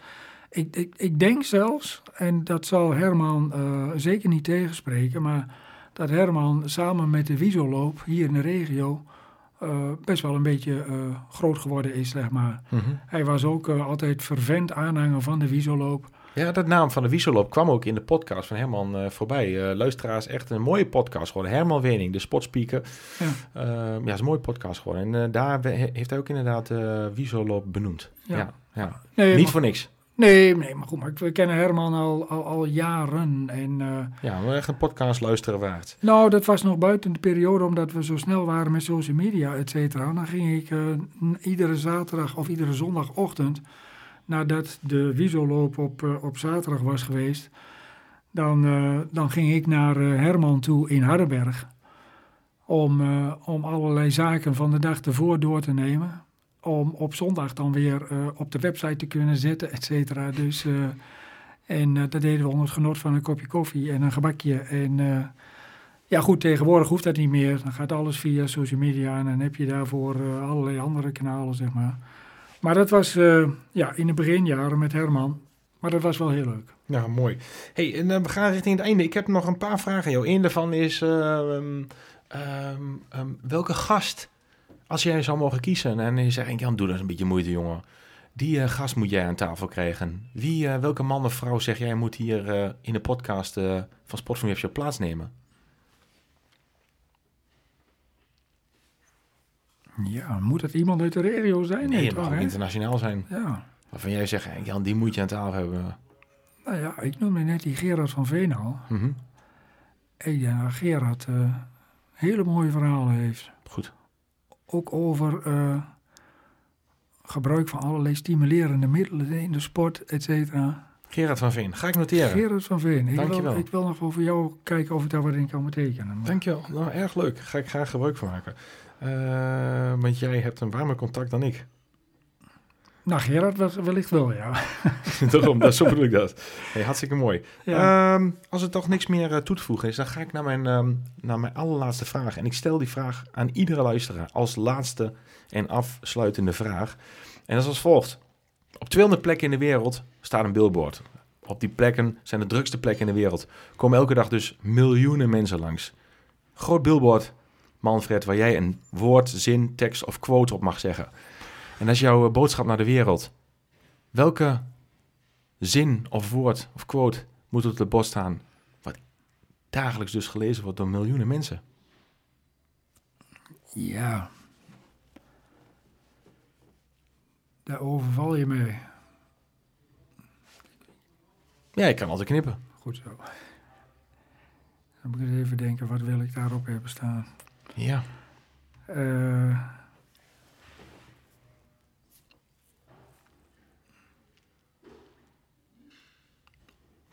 Ik, ik, ik denk zelfs, en dat zal Herman eh, zeker niet tegenspreken, maar dat Herman samen met de Wieselloop hier in de regio eh, best wel een beetje eh, groot geworden is, zeg maar. Mhm. Hij was ook altijd vervent aanhanger van de Wiesoloop. Ja, dat naam van de Wieselop kwam ook in de podcast van Herman eh, voorbij. Eh, luisteraars, echt een mooie podcast geworden. Herman Wening, de sportspeaker. Ja. Eh, ja, is een mooie podcast geworden. En daar heeft hij ook inderdaad de Wieselop benoemd. Ja. Ja. Ja, Nee, Niet maar, voor niks. nee, nee, maar goed, maar we kennen Herman al, al, al jaren. En Ja, maar echt een podcast luisteren waard. nou, dat was nog buiten de periode, omdat we zo snel waren met social media, et cetera. Dan ging ik iedere zaterdag of iedere zondagochtend, nadat de Wiesoloop op, eh, op zaterdag was geweest, dan, eh, dan ging ik naar eh, Herman toe in Hardenberg. Om, om allerlei zaken van de dag ervoor door te nemen. Om op zondag dan weer op de website te kunnen zetten, et cetera. Dus, en dat deden we onder het genot van een kopje koffie en een gebakje. En ja, goed, tegenwoordig hoeft dat niet meer. Dan gaat alles via social media en dan heb je daarvoor allerlei andere kanalen, zeg maar. Maar dat was eh, ja, in de beginjaren met Herman. Maar dat was wel heel leuk. Ja, mooi. hey, en eh, we gaan richting het einde. Ik heb nog een paar vragen jou. Eén daarvan is, ehm, welke gast, als jij zou mogen kiezen en je zegt, Jan, doe dat een beetje moeite, jongen. Die gast moet jij aan tafel krijgen. Wie, welke man of vrouw zeg jij moet hier in de podcast van Sport van plaatsnemen? Ja, moet het iemand uit de regio zijn? Nee, het mag ook internationaal zijn. Ja, Waarvan jij zegt, hey, Jan, die moet je aan tafel hebben. nou ja, ik noemde net die Gerard van Veen al. Ik denk dat Gerard eh, hele mooie verhalen heeft. Goed. Ook over eh, gebruik van allerlei stimulerende middelen in de sport, et cetera. Gerard van Veen, ga ik noteren. Gerard van Veen. Ik Dankjewel. wil, ik wil nog voor jou kijken of ik daar wat in kan betekenen. Maar- Dankjewel. Nou, erg leuk. Ga ik graag gebruik van maken. Eh, want jij hebt een warmer contact dan ik. Nou, Gerard wellicht wel, ja. Daarom, dat, zo bedoel ik dat. Hey, hartstikke mooi. ja. Ehm, als er toch niks meer eh, toe te voegen is, dan ga ik naar mijn, ehm, naar mijn allerlaatste vraag. En ik stel die vraag aan iedere luisteraar als laatste en afsluitende vraag. En dat is als volgt. Op 200 plekken in de wereld staat een billboard. Op die plekken zijn de drukste plekken in de wereld. Komen elke dag dus miljoenen mensen langs. Groot billboard, Manfred, waar jij een woord, zin, tekst of quote op mag zeggen. En dat is jouw eh, boodschap naar de wereld. Welke zin of woord of quote moet op het bord staan, wat dagelijks dus gelezen wordt door miljoenen mensen. ja. Daar overval je mee. Ja, ik kan altijd knippen. Goed zo. Dan moet ik eens even denken, wat wil ik daarop hebben staan? Ja. Eh,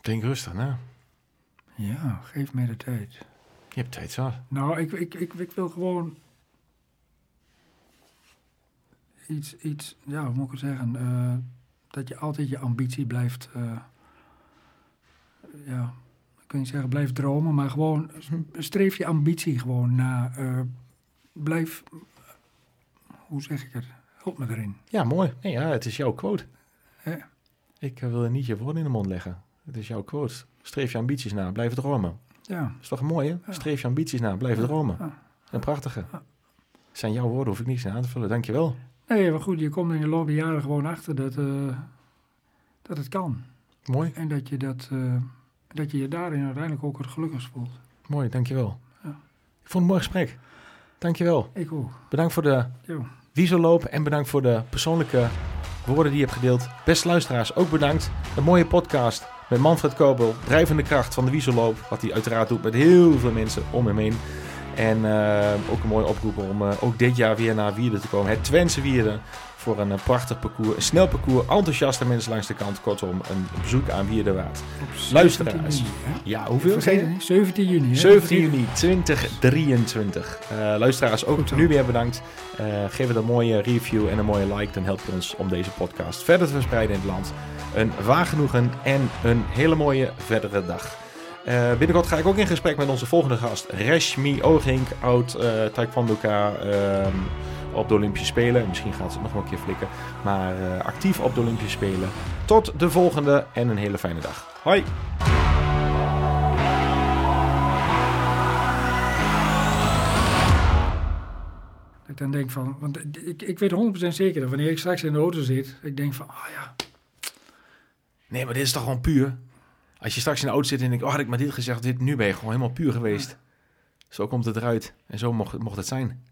Denk rustig na. ja, geef mij de tijd. Je hebt tijd zat. Nou, ik, ik, ik, ik wil gewoon iets, iets, ja, hoe moet ik het zeggen? eh, dat je altijd je ambitie blijft, eh, ja, ik kan niet zeggen blijf dromen, maar gewoon streef je ambitie gewoon na. eh, blijf, hoe zeg ik het? Help me erin. Ja, mooi. Nee, ja, het is jouw quote. Hè? Ik wil er niet je woorden in de mond leggen. Het is jouw quote. Streef je ambities na, blijf dromen. Ja, is toch mooi, hè? Ja. Streef je ambities na, blijf dromen. Ja. Een prachtige. Ja. zijn jouw woorden, hoef ik niets aan te vullen. Dankjewel. Nee, maar goed, je komt in je loop der jaren gewoon achter dat, eh, dat het kan. Mooi, En dat je, dat, eh, dat je je daarin uiteindelijk ook het gelukkigst voelt. mooi, dankjewel. Ja. Ik vond het een mooi gesprek. Dankjewel. Ik ook. Bedankt voor de Jo. Wieselloop en bedankt voor de persoonlijke woorden die je hebt gedeeld. Beste luisteraars, ook bedankt. Een mooie podcast met Manfred Kobel, drijvende kracht van de Wieselloop. Wat hij uiteraard doet met heel veel mensen om hem heen. En eh, ook een mooie oproep om eh, ook dit jaar weer naar Wierden te komen. Het Twentse Wierden voor een eh, prachtig parcours. Een snel parcours, enthousiaste mensen langs de kant. Kortom, een bezoek aan Wierden waard. Luisteraars. 17 juni, hè? Ja, hoeveel? Vergeet het niet, 17 juni. hè? 17 juni 2023. Eh, luisteraars, ook nu weer bedankt. Geef het een mooie review en een mooie like. Dan help je ons om deze podcast verder te verspreiden in het land. Een waar genoegen en een hele mooie verdere dag. Eh, binnenkort ga ik ook in gesprek met onze volgende gast. Reshmi Ogink, oud eh taekwondoka ehm, op de Olympische Spelen. Misschien gaat ze het nog wel een keer flikken. Maar eh, actief op de Olympische Spelen. Tot de volgende en een hele fijne dag. Hoi! Dan ik dan denk van, want ik, ik weet 100% zeker dat wanneer ik straks in de auto zit, ik denk van, ah ja, Nee, maar dit is toch gewoon puur? Als je straks in de auto zit en denkt, oh, had ik maar dit gezegd, dit, nu ben je gewoon helemaal puur geweest. Zo komt het eruit. En zo mocht, mocht het zijn.